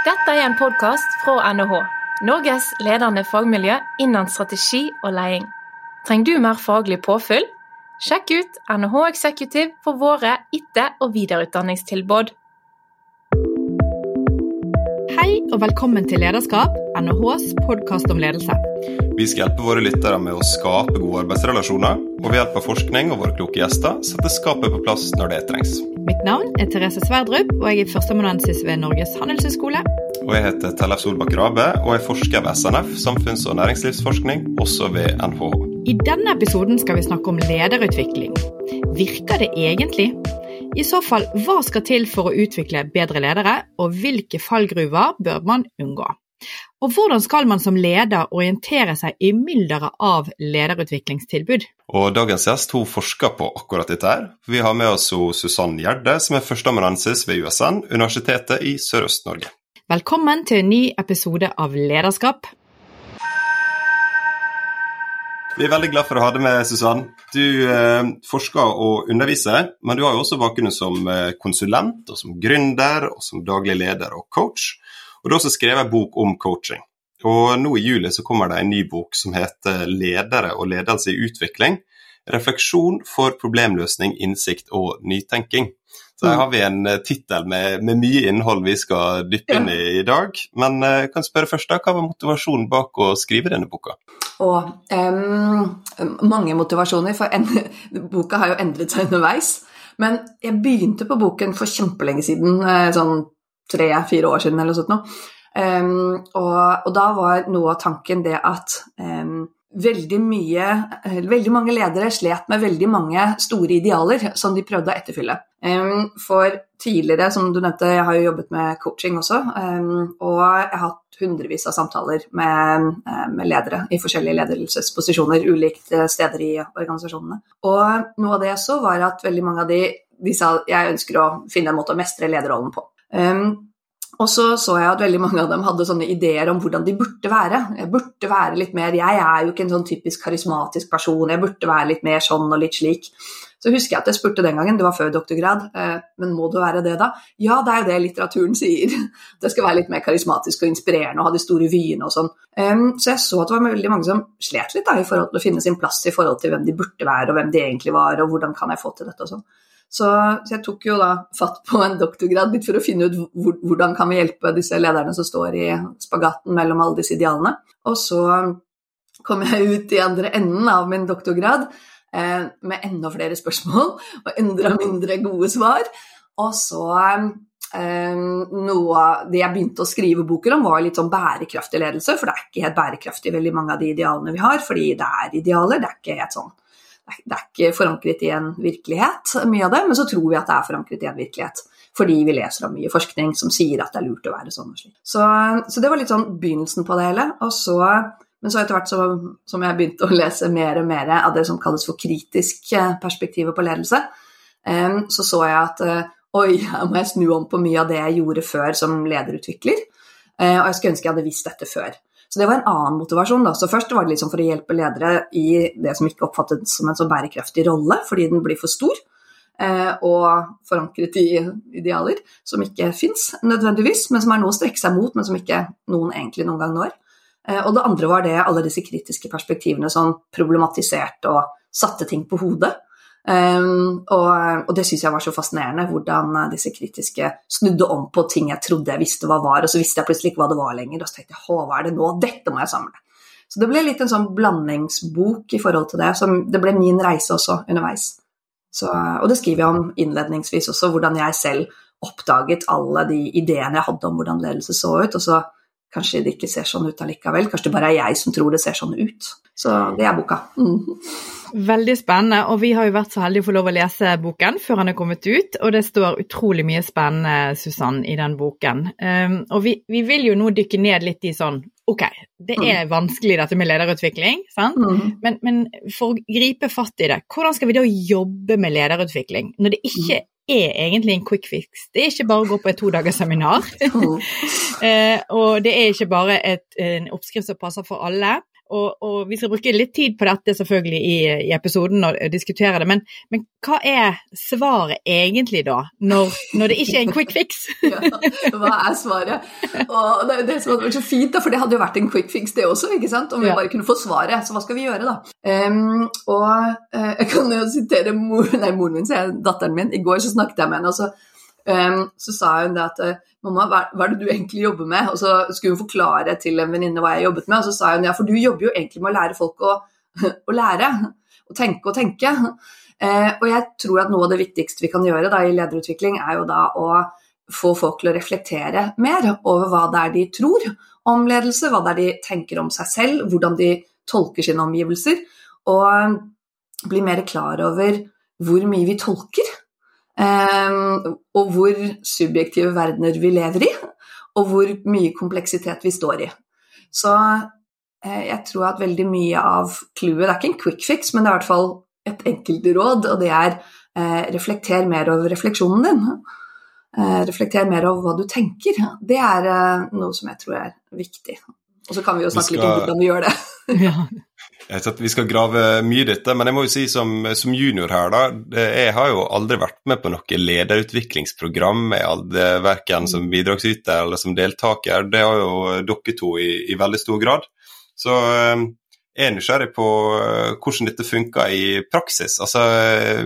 Dette er en podkast fra NHH, Norges ledende fagmiljø innen strategi og leding. Trenger du mer faglig påfyll? Sjekk ut NHH Executive for våre etter- og videreutdanningstilbud. Hei og velkommen til Lederskap, NHHs podkast om ledelse. Vi skal hjelpe våre lyttere med å skape gode arbeidsrelasjoner, og ved hjelp av forskning og våre kloke gjester setter skapet på plass når det trengs. Mitt navn er Therese Sverdrup, og jeg er førsteamanuensis ved Norges handelshøyskole. Og jeg heter Tellef Solbakk Rabe og er forsker ved SNF, samfunns- og næringslivsforskning, også ved NHH. I denne episoden skal vi snakke om lederutvikling. Virker det egentlig? I så fall, hva skal til for å utvikle bedre ledere, og hvilke fallgruver bør man unngå? Og hvordan skal man som leder orientere seg i mylderet av lederutviklingstilbud? Og dagens gjest hun forsker på akkurat dette her. Vi har med oss Susann Gjerde, som er førsteamanuensis ved USN, Universitetet i Sørøst-Norge. Velkommen til en ny episode av Lederskap. Vi er veldig glad for å ha deg med, Susann. Du eh, forsker og underviser, men du har jo også bakgrunn som eh, konsulent, og som gründer, og som daglig leder og coach. Og da så skrev jeg bok om coaching. Og nå i juli så kommer det en ny bok som heter 'Ledere og ledelse i utvikling'. Refleksjon for problemløsning, innsikt og nytenking. Så her har vi en uh, tittel med, med, mye innhold vi skal dyppe inn i i dag. Men jeg kan spørre først da, hva var motivasjonen bak å skrive denne boka? Og, um, mange motivasjoner, for en, boka har jo endret seg underveis. Men jeg begynte på boken for kjempelenge siden, sånn tre-fire år siden eller noe sånt. Um, og, og, da var noe av tanken det at um, veldig mye Veldig mange ledere slet med veldig mange store idealer som de prøvde å etterfylle. Um, for tidligere, som du nevnte, jeg har jo jobbet med coaching også, og jeg har hatt hundrevis av samtaler med, med ledere i forskjellige ledelsesposisjoner ulikt steder i organisasjonene. Og noe av det jeg så, var at veldig mange av de, de sa jeg ønsker å finne en måte å mestre lederrollen på. Um, og så så jeg at veldig mange av dem hadde sånne ideer om hvordan de burde være. Jeg burde være litt mer Jeg er jo ikke en sånn typisk karismatisk person, jeg burde være litt mer sånn og litt slik. Så husker jeg at jeg spurte den gangen, det var før doktorgrad, men må du være det da? Ja, det er jo det litteraturen sier. Det skal være litt mer karismatisk og inspirerende og ha de store vyene og sånn. Så jeg så at det var veldig mange som slet litt da, i forhold til å finne sin plass i forhold til hvem de burde være og hvem de egentlig var, og hvordan kan jeg få til dette og sånn. Så, så, jeg tok jo da fatt på en doktorgrad litt for å finne ut hvor, hvordan kan vi hjelpe disse lederne som står i spagaten mellom alle disse idealene. Og så kom jeg ut i andre enden av min doktorgrad eh, med enda flere spørsmål og enda mindre gode svar. Og så eh, noe av det jeg begynte å skrive boker om, var litt sånn bærekraftig ledelse. For det er ikke helt bærekraftig veldig mange av de idealene vi har, fordi det er idealer. Det er ikke helt sånn det er ikke forankret i en virkelighet, mye av det, men så tror vi at det er forankret i en virkelighet. Fordi vi leser om mye forskning som sier at det er lurt å være sånn og slik. Så, så det var litt sånn begynnelsen på det hele. Så, men så etter hvert så, som jeg begynte å lese mer og mer av det som kalles for kritisk perspektivet på ledelse, så så jeg at oi, her må jeg snu om på mye av det jeg gjorde før som lederutvikler. Og jeg skulle ønske jeg hadde visst dette før. Så det var en annen motivasjon. Da. Så først var det liksom for å hjelpe ledere i det som ikke oppfattes som en så bærekraftig rolle, fordi den blir for stor. Eh, og forankret i idealer som ikke fins nødvendigvis, men som er noe å strekke seg mot, men som ikke noen egentlig noen gang når. Eh, og det andre var det alle disse kritiske perspektivene som problematiserte og satte ting på hodet. Um, og, og, det syns jeg var så fascinerende, hvordan disse kritiske snudde om på ting jeg trodde jeg visste hva var, og så visste jeg plutselig ikke hva det var lenger. Og så tenkte jeg hva er det nå? Dette må jeg samle. Så det ble litt en sånn blandingsbok i forhold til det. Så det ble min reise også underveis. Så, og det skriver jeg om innledningsvis også, hvordan jeg selv oppdaget alle de ideene jeg hadde om hvordan ledelse så ut. og så Kanskje det ikke ser sånn ut allikevel. Kanskje det bare er jeg som tror det ser sånn ut. Så det er boka. Mm. Veldig spennende, og vi har jo vært så heldige å få lov å lese boken før den er kommet ut, og det står utrolig mye spennende, Susann, i den boken. Um, og vi, vi, vil jo nå dykke ned litt i sånn Ok, det er mm. vanskelig dette med lederutvikling, sant? Mm. Men, men, for å gripe fatt i det, hvordan skal vi da jobbe med lederutvikling når det ikke er egentlig en quick fix. Det er ikke bare å gå på et todagersseminar. seminar. og det er ikke bare et, en oppskrift som passer for alle. Og, og, vi skal bruke litt tid på dette selvfølgelig i, i episoden og diskutere det, men, men, hva er svaret egentlig da, når, når, det ikke er en quick fix? ja, hva er svaret? Og det, det som hadde vært så fint, da, for det hadde jo vært en quick fix det også, ikke sant? om vi bare kunne få svaret. Så hva skal vi gjøre da? Um, og uh, jeg kan jo sitere mor, nei, moren min, sier datteren min. I går så snakket jeg med henne, og så, um, så sa hun det at mamma, hva, hva, er det du egentlig jobber med? Og så skulle hun forklare til en venninne hva jeg jobbet med, og så sa hun ja, for du jobber jo egentlig med å lære folk å, å lære. Å tenke og tenke. Uh, og jeg tror at noe av det viktigste vi kan gjøre da, i lederutvikling, er jo da å få folk til å reflektere mer over hva det er de tror om ledelse, hva det er de tenker om seg selv, hvordan de tolker sine omgivelser, og bli mer klar over hvor mye vi tolker. Um, og hvor subjektive verdener vi lever i, og hvor mye kompleksitet vi står i. Så uh, jeg tror at veldig mye av clouet Det er ikke en quick fix, men det er i hvert fall et enkelt råd, og det er eh, reflekter mer over refleksjonen din. Eh, reflekter mer over hva du tenker. Det er noe som jeg tror er viktig. Og så kan vi jo snakke vi skal... litt om hvordan vi gjør det. ja. Vi skal grave mye i dette, men jeg må jo si som, som, junior her, da. Jeg har jo aldri vært med på noe lederutviklingsprogram, jeg verken som bidragsyter eller som deltaker. Det har jo dere to i, i veldig stor grad. Så eh, jeg er nysgjerrig på eh, hvordan dette funker i praksis. Altså,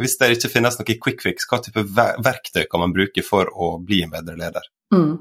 Hvis det ikke finnes noe quick fix, hva type verktøy kan man bruke for å bli en bedre leder? Mm.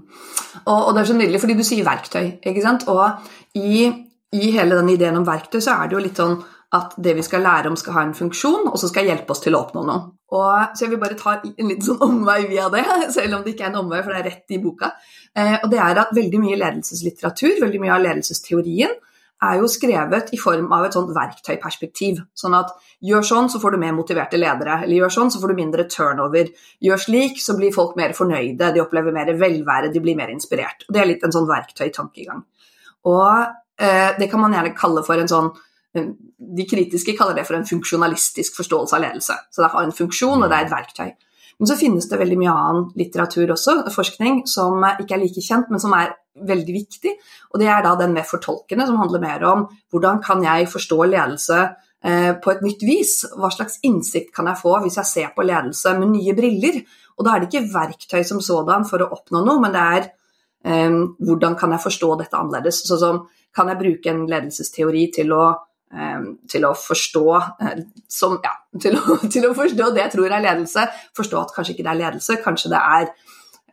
Og, og, det er så nydelig, fordi du sier verktøy. ikke sant? Og i i hele den ideen om verktøy så er det jo litt sånn at det vi skal lære om, skal ha en funksjon, og så skal hjelpe oss til å oppnå noe. Og, så jeg vil bare ta en liten sånn omvei via det, selv om det ikke er en omvei, for det er rett i boka. Eh, og det er at veldig mye ledelseslitteratur, veldig mye av ledelsesteorien, er jo skrevet i form av et sånt verktøyperspektiv. Sånn at gjør sånn, så får du mer motiverte ledere. Eller gjør sånn, så får du mindre turnover. Gjør slik, så blir folk mer fornøyde, de opplever mer velvære, de blir mer inspirert. Og det er litt en sånn verktøytankegang. Og det kan man gjerne kalle for en sånn De kritiske kaller det for en funksjonalistisk forståelse av ledelse. Så det har en funksjon, og det er et verktøy. Men så finnes det veldig mye annen litteratur også, forskning, som ikke er like kjent, men som er veldig viktig. Og det er da den mer fortolkende, som handler mer om hvordan kan jeg forstå ledelse eh, på et nytt vis? Hva slags innsikt kan jeg få hvis jeg ser på ledelse med nye briller? Og da er det ikke verktøy som sådan for å oppnå noe, men det er um, hvordan kan jeg forstå dette annerledes? Sånn som kan jeg bruke en ledelsesteori til å, um, til å forstå uh, som, ja, til å, til å, forstå det jeg tror er ledelse. Forstå at kanskje ikke det er ledelse, kanskje det er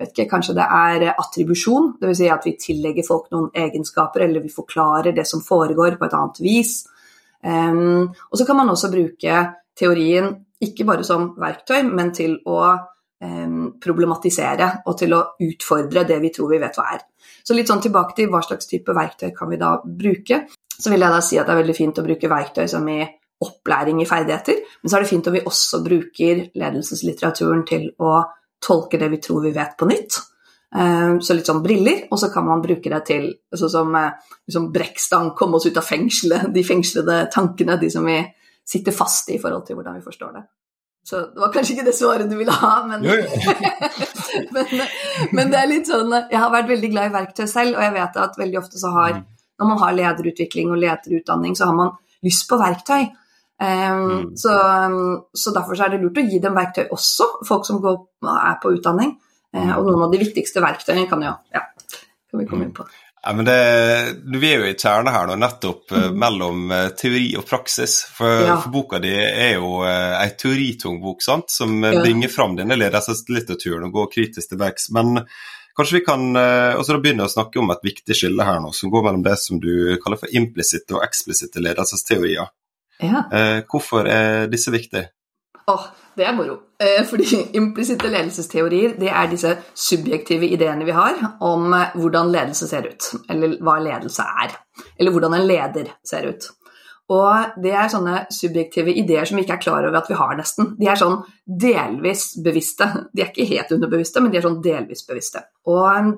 ikke, kanskje det er attribusjon, dvs. Si at vi tillegger folk noen egenskaper, eller vi forklarer det som foregår på et annet vis. Um, og så kan man også bruke teorien ikke bare som verktøy, men til å problematisere og til å utfordre det vi tror vi vet hva er. Så litt sånn tilbake til hva slags type verktøy kan vi da bruke. Så vil jeg da si at det er veldig fint å bruke verktøy som i opplæring i ferdigheter, men så er det fint om vi også bruker ledelseslitteraturen til å tolke det vi tror vi vet på nytt. Eh, så litt sånn briller, og så kan man bruke det til sånn som liksom brekkstang, komme oss ut av fengselet, de fengslede tankene, de som vi sitter fast i i forhold til hvordan vi forstår det. Så det var kanskje ikke det svaret du ville ha, men, men, men, det er litt sånn Jeg har vært veldig glad i verktøy selv, og jeg vet at veldig ofte så har Når man har lederutvikling og lederutdanning, så har man lyst på verktøy. Um, så, så, derfor så er det lurt å gi dem verktøy også, folk som går, er på utdanning. Uh, og noen av de viktigste verktøyene kan jo ja, kan vi komme inn på. Ja, men det, Vi er jo i kjernen her nå, nettopp mm. mellom uh, teori og praksis. For, ja. for, boka di er jo uh, ei teoritung bok sant? som ja. bringer fram denne ledelseslitteraturen og går kritisk til verks. Men kanskje vi kan uh, også da begynne å snakke om et viktig skille her nå, som går mellom det som du kaller for implisitte og eksplisitte ledelsesteorier. Ja. hvorfor er disse viktige? Åh, det er moro. Eh, fordi implisitte ledelsesteorier det er disse subjektive ideene vi har om eh, hvordan ledelse ser ut, eller hva ledelse er. Eller hvordan en leder ser ut. Og det er sånne subjektive ideer som vi ikke er klar over at vi har, nesten. De er sånn delvis bevisste. De er ikke helt underbevisste, men de er sånn delvis bevisste. Og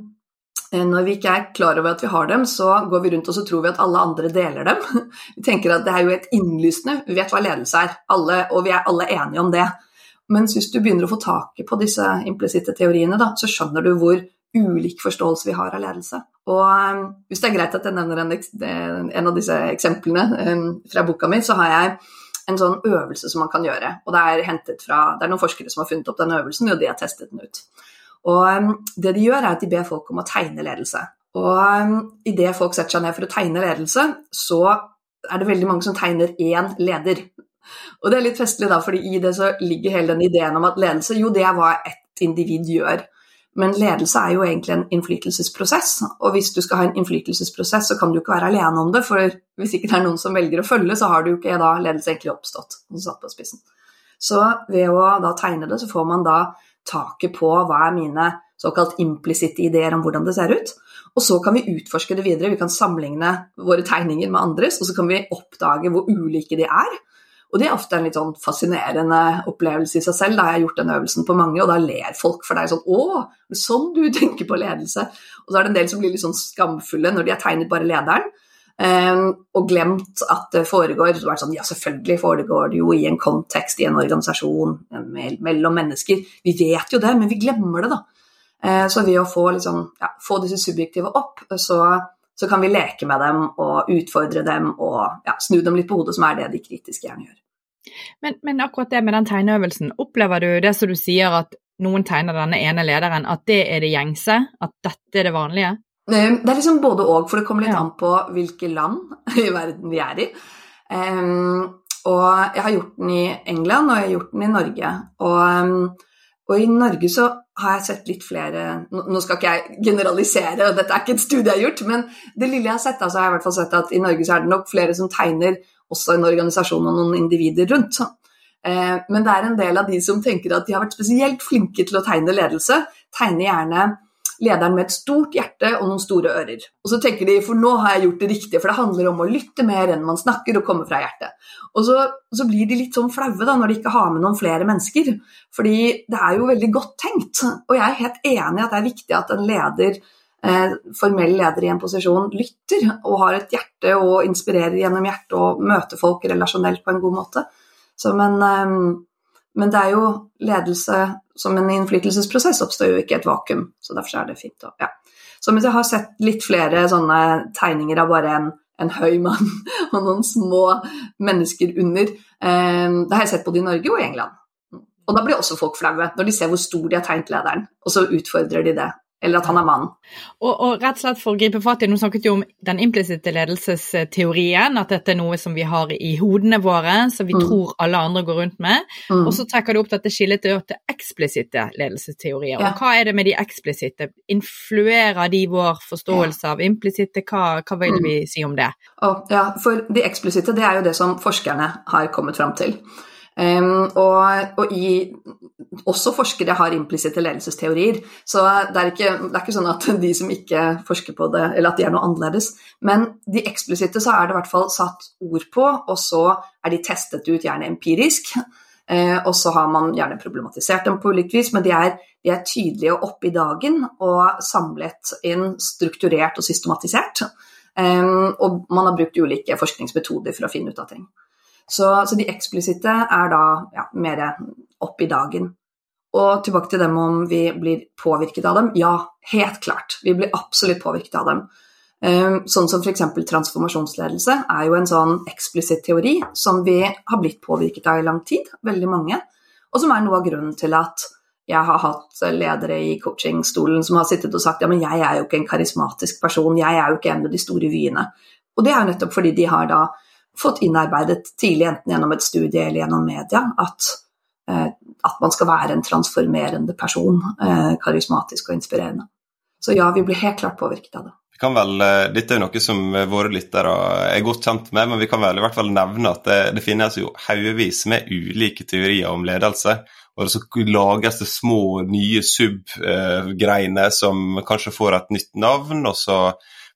Eh, når vi ikke er klar over at vi har dem, så går vi rundt og så tror vi at alle andre deler dem. Vi tenker at det er jo helt innlysende, vi vet hva ledelse er, alle, og vi er alle enige om det. Mens hvis du begynner å få taket på disse implisitte teoriene, da, så skjønner du hvor ulik forståelse vi har av ledelse. Og um, hvis det er greit at jeg nevner en, en av disse eksemplene um, fra boka mi, så har jeg en sånn øvelse som man kan gjøre. Og det er fra Det er noen forskere som har funnet opp den øvelsen, og de har testet den ut. Og um, det de gjør, er at de ber folk om å tegne ledelse. Og idet folk setter seg ned for å tegne ledelse, så er det veldig mange som tegner én leder. Og det er litt festlig, da, fordi i det så ligger hele den ideen om at ledelse, jo, det er hva ett individ gjør. Men ledelse er jo egentlig en innflytelsesprosess, og hvis du skal ha en innflytelsesprosess, så kan du ikke være alene om det, for hvis ikke det er noen som velger å følge, så har du jo ikke da ledelse egentlig oppstått. satt på spissen. Så ved å da tegne det, så får man da taket på hva er mine såkalt implisitte ideer om hvordan det ser ut. Og så kan vi utforske det videre. Vi kan sammenligne våre tegninger med andres, og så kan vi oppdage hvor ulike de er. Og det er ofte en litt sånn fascinerende opplevelse i seg selv. Da har jeg gjort den øvelsen på mange, og da ler folk for deg sånn Å, sånn du tenker på ledelse. Og så er det en del som blir litt sånn skamfulle når de har tegnet bare lederen. Um, og glemt at det foregår så det sånn, Ja, selvfølgelig foregår det jo i en kontekst, i en organisasjon, mellom mennesker. Vi vet jo det, men vi glemmer det, da. Uh, så ved å få, liksom, ja, få disse subjektive opp, så så kan vi leke med dem og utfordre dem og ja, snu dem litt på hodet, som er det de kritiske gjerne gjør. Men, men, akkurat det med den tegneøvelsen, opplever du det som du sier at noen tegner denne ene lederen, at det er det gjengse? At dette er det vanlige? Det er liksom både og, for det kommer litt ja. an på hvilke land i verden vi er i. Um, og jeg har gjort den i England, og jeg har gjort den i Norge. Og um, og i Norge så har jeg sett litt flere Nå skal ikke jeg generalisere, og dette er ikke et studie jeg har gjort, men det lille jeg har sett, altså jeg i hvert fall sett at i Norge så er det nok flere som tegner også en organisasjon og noen individer rundt. Eh, men det er en del av de som tenker at de har vært spesielt flinke til å tegne ledelse, tegner gjerne lederen med et stort hjerte og noen store ører. Og så tenker de for nå har jeg gjort det riktige, for det handler om å lytte mer enn man snakker og komme fra hjertet. Og så, så blir de litt sånn flaue da, når de ikke har med noen flere mennesker. Fordi det er jo veldig godt tenkt. Og jeg er helt enig i at det er viktig at en leder formell leder i en posisjon lytter og har et hjerte og inspirerer gjennom hjertet og møter folk relasjonelt på en god måte. Men, eh, men det er jo ledelse som en innflytelsesprosess oppstår jo ikke et vakuum, så derfor er det fint å ja. Så mens jeg har sett litt flere sånne tegninger av bare en, en høy mann og noen små mennesker under, eh, det har jeg sett både i Norge og i England. Og da blir også folk flaue, når de ser hvor stor de har tegnet lederen, og så utfordrer de det eller at han er mann. Og, og, rett og slett for å gripe fatt i, Nå snakket jo om den implisitte ledelsesteorien, at dette er noe som vi har i hodene våre, som vi mm. tror alle andre går rundt med. Mm. Og så trekker du opp dette skillet til, eksplisitte ledelsesteorier. Ja. Og hva er det med de eksplisitte? Influerer de vår forståelse ja. av implisitte? Hva, hva vil mm. vi si om det? Og, ja, for de eksplisitte, det er jo det som forskerne har kommet fram til. Um, og, og i, også forskere har implisitte ledelsesteorier, så det er, ikke, det er, ikke, sånn at de som ikke forsker på det, eller at de er noe annerledes. Men de eksplisitte så er det i hvert fall satt ord på, og så er de testet ut gjerne empirisk. Uh, og så har man gjerne problematisert dem på ulikt vis, men de er, de er tydelige og oppe i dagen og samlet inn strukturert og systematisert. Um, og man har brukt ulike forskningsmetoder for å finne ut av ting. Så, så de eksplisitte er da ja, mer opp i dagen. Og tilbake til dem om vi blir påvirket av dem. Ja, helt klart. Vi blir absolutt påvirket av dem. Ehm, sånn som f.eks. transformasjonsledelse er jo en sånn eksplisitt teori som vi har blitt påvirket av i lang tid, veldig mange, og som er noe av grunnen til at jeg har hatt ledere i coachingstolen som har sittet og sagt ja, men jeg er jo ikke en karismatisk person, jeg er jo ikke en med de store vyene. Og det er jo nettopp fordi de har da fått innarbeidet tidlig, enten gjennom et studie eller gjennom media, at, eh, at man skal være en transformerende person, eh, karismatisk og inspirerende. Så ja, vi blir helt klart påvirket av det. Vel, eh, dette er jo noe som våre lyttere er godt kjent med, men vi kan vel i hvert fall nevne at det, det finnes jo haugevis med ulike teorier om ledelse. Og så lages det små, nye sub-greiner som kanskje får et nytt navn, og så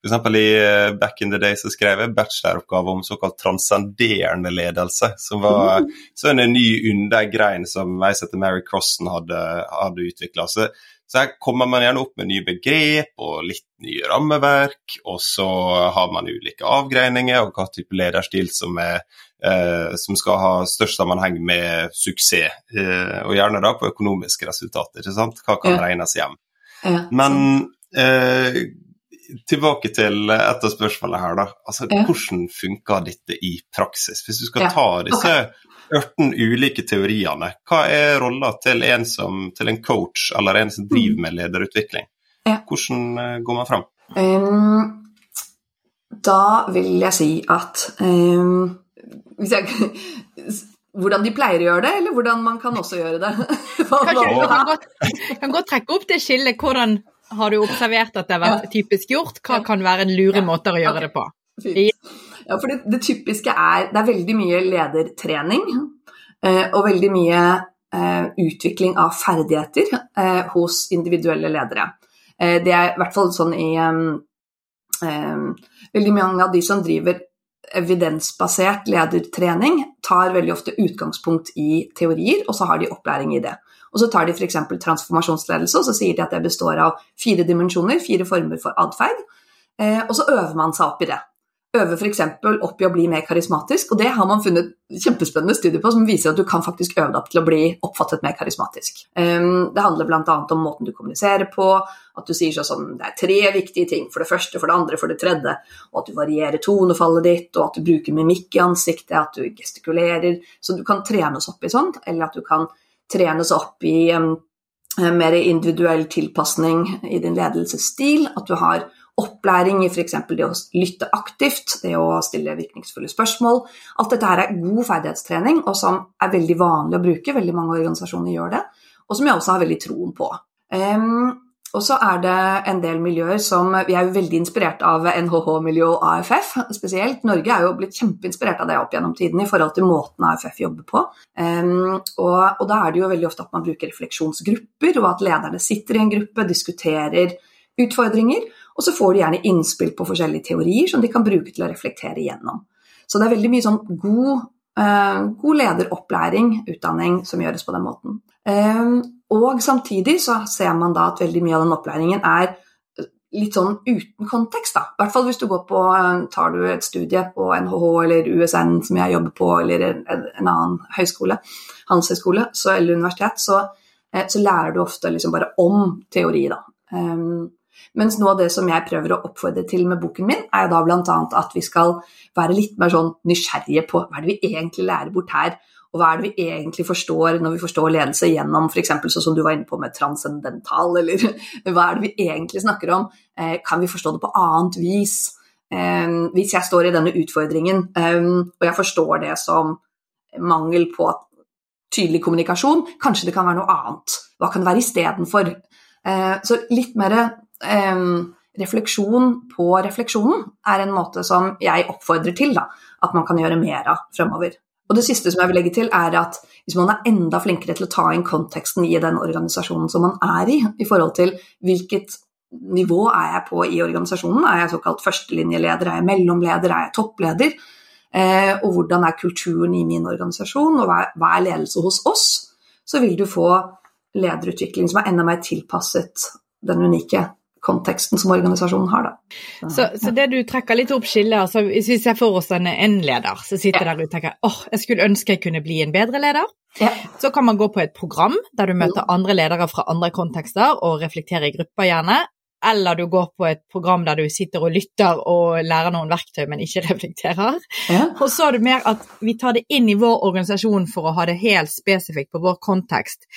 F.eks. i eh, Back in the Day så skrev jeg bacheloroppgave om såkalt transcenderende ledelse. Som var mm. så en ny undergrein som jeg setter Mary Crossen hadde, hadde utvikla. Så, så, her kommer man gjerne opp med nye begrep og litt nye rammeverk. Og så har man ulike avgreininger og hva type lederstil som, er, eh, som skal ha størst sammenheng med suksess. Eh, og gjerne da på økonomiske resultater. ikke sant? Hva kan regnes hjem. Men eh, tilbake til et av spørsmålene her, da. Altså, Ja. Hvordan funker dette i praksis? Hvis du skal Ja, ta disse 18 ulike teoriene, hva er rolla til til en coach eller en som driver med lederutvikling? Mm. Ja. Hvordan eh, går man fram? Um, da vil jeg si at um, hvis jeg, Hvordan de pleier å gjøre det, eller hvordan man kan også gjøre det. Kanskje du kan godt, kan godt trekke opp det skillet. Hvordan har du observert at det har vært typisk gjort? Hva kan være en lure Ja. måter å gjøre det på? Fint. Ja, for det, det typiske er Det er veldig mye ledertrening eh, og veldig mye eh, utvikling av ferdigheter eh, hos individuelle ledere. Det er i hvert fall sånn i em, em, Veldig mange av de som driver evidensbasert ledertrening, tar veldig ofte utgangspunkt i teorier, og så har de opplæring i det. Og så tar de f.eks. transformasjonsledelse, og så sier de at det består av fire dimensjoner, fire former for atferd, eh, og så øver man seg opp i det. Øver f.eks. opp i å bli mer karismatisk, og det har man funnet kjempespennende studier på som viser at du kan faktisk øve deg opp til å bli oppfattet mer karismatisk. Um, det handler bl.a. om måten du kommuniserer på, at du sier sånn som det er tre viktige ting, for det første, for det andre, for det tredje, og at du varierer tonefallet ditt, og at du bruker mimikk i ansiktet, at du gestikulerer, så du kan trenes opp i sånt, eller at du kan trenes opp i um, mer individuell tilpasning i din ledelsesstil, at du har opplæring i f.eks. det å lytte aktivt, det å stille virkningsfulle spørsmål. Alt dette her er god ferdighetstrening, og som er veldig vanlig å bruke. Veldig mange organisasjoner gjør det, og som jeg også har veldig troen på. Um, og så er det en del miljøer som Vi er veldig inspirert av NHH-miljø og AFF spesielt. Norge er jo blitt kjempeinspirert av det opp gjennom tiden i forhold til måten AFF jobber på. Um, og, og da er det jo veldig ofte at man bruker refleksjonsgrupper, og at lederne sitter i en gruppe, diskuterer utfordringer, og så får de gjerne innspill på forskjellige teorier som de kan bruke til å reflektere igjennom. Så det er veldig mye sånn god, uh, god lederopplæring, utdanning, som gjøres på den måten. Eh, og samtidig så ser man da at veldig mye av den opplæringen er litt sånn uten kontekst, da. I hvert fall hvis du går på, eh, tar du et studie på NHH eller USN som jeg jobber på, eller en, en annen høyskole, handelshøyskole eller universitet, så, eh, så lærer du ofte liksom bare om teori, da. Um, mens noe av det som jeg prøver å oppfordre til med boken min, er da bl.a. at vi skal være litt mer sånn nysgjerrige på hva er det vi egentlig lærer bort her, og hva er det vi egentlig forstår når vi forstår ledelse gjennom f.eks. sånn som du var inne på med transcendental, eller hva er det vi egentlig snakker om? Eh, kan vi forstå det på annet vis? Eh, hvis jeg står i denne utfordringen, eh, og jeg forstår det som mangel på tydelig kommunikasjon, kanskje det kan være noe annet. Hva kan det være istedenfor? Eh, så litt mer eh, refleksjon på refleksjonen er en måte som jeg oppfordrer til da, at man kan gjøre mer av fremover. Og det siste som jeg vil legge til, er at hvis man er enda flinkere til å ta inn konteksten i den organisasjonen som man er i, i forhold til hvilket nivå er jeg på i organisasjonen, er jeg såkalt førstelinjeleder, er jeg mellomleder, er jeg toppleder, eh, og hvordan er kulturen i min organisasjon, og hva er, ledelse hos oss, så vil du få lederutvikling som er enda mer tilpasset den unike konteksten som organisasjonen har. Da. Så, så det du trekker litt opp skillet, altså hvis vi ser for oss en, en leder som sitter Ja. der og tenker åh, jeg skulle ønske jeg kunne bli en bedre leder. Ja. Så kan man gå på et program der du møter andre ledere fra andre kontekster og reflekterer i grupper gjerne. Eller du går på et program der du sitter og lytter og lærer noen verktøy, men ikke reflekterer. Ja. Og så er det mer at vi tar det inn i vår organisasjon for å ha det helt spesifikt på vår kontekst.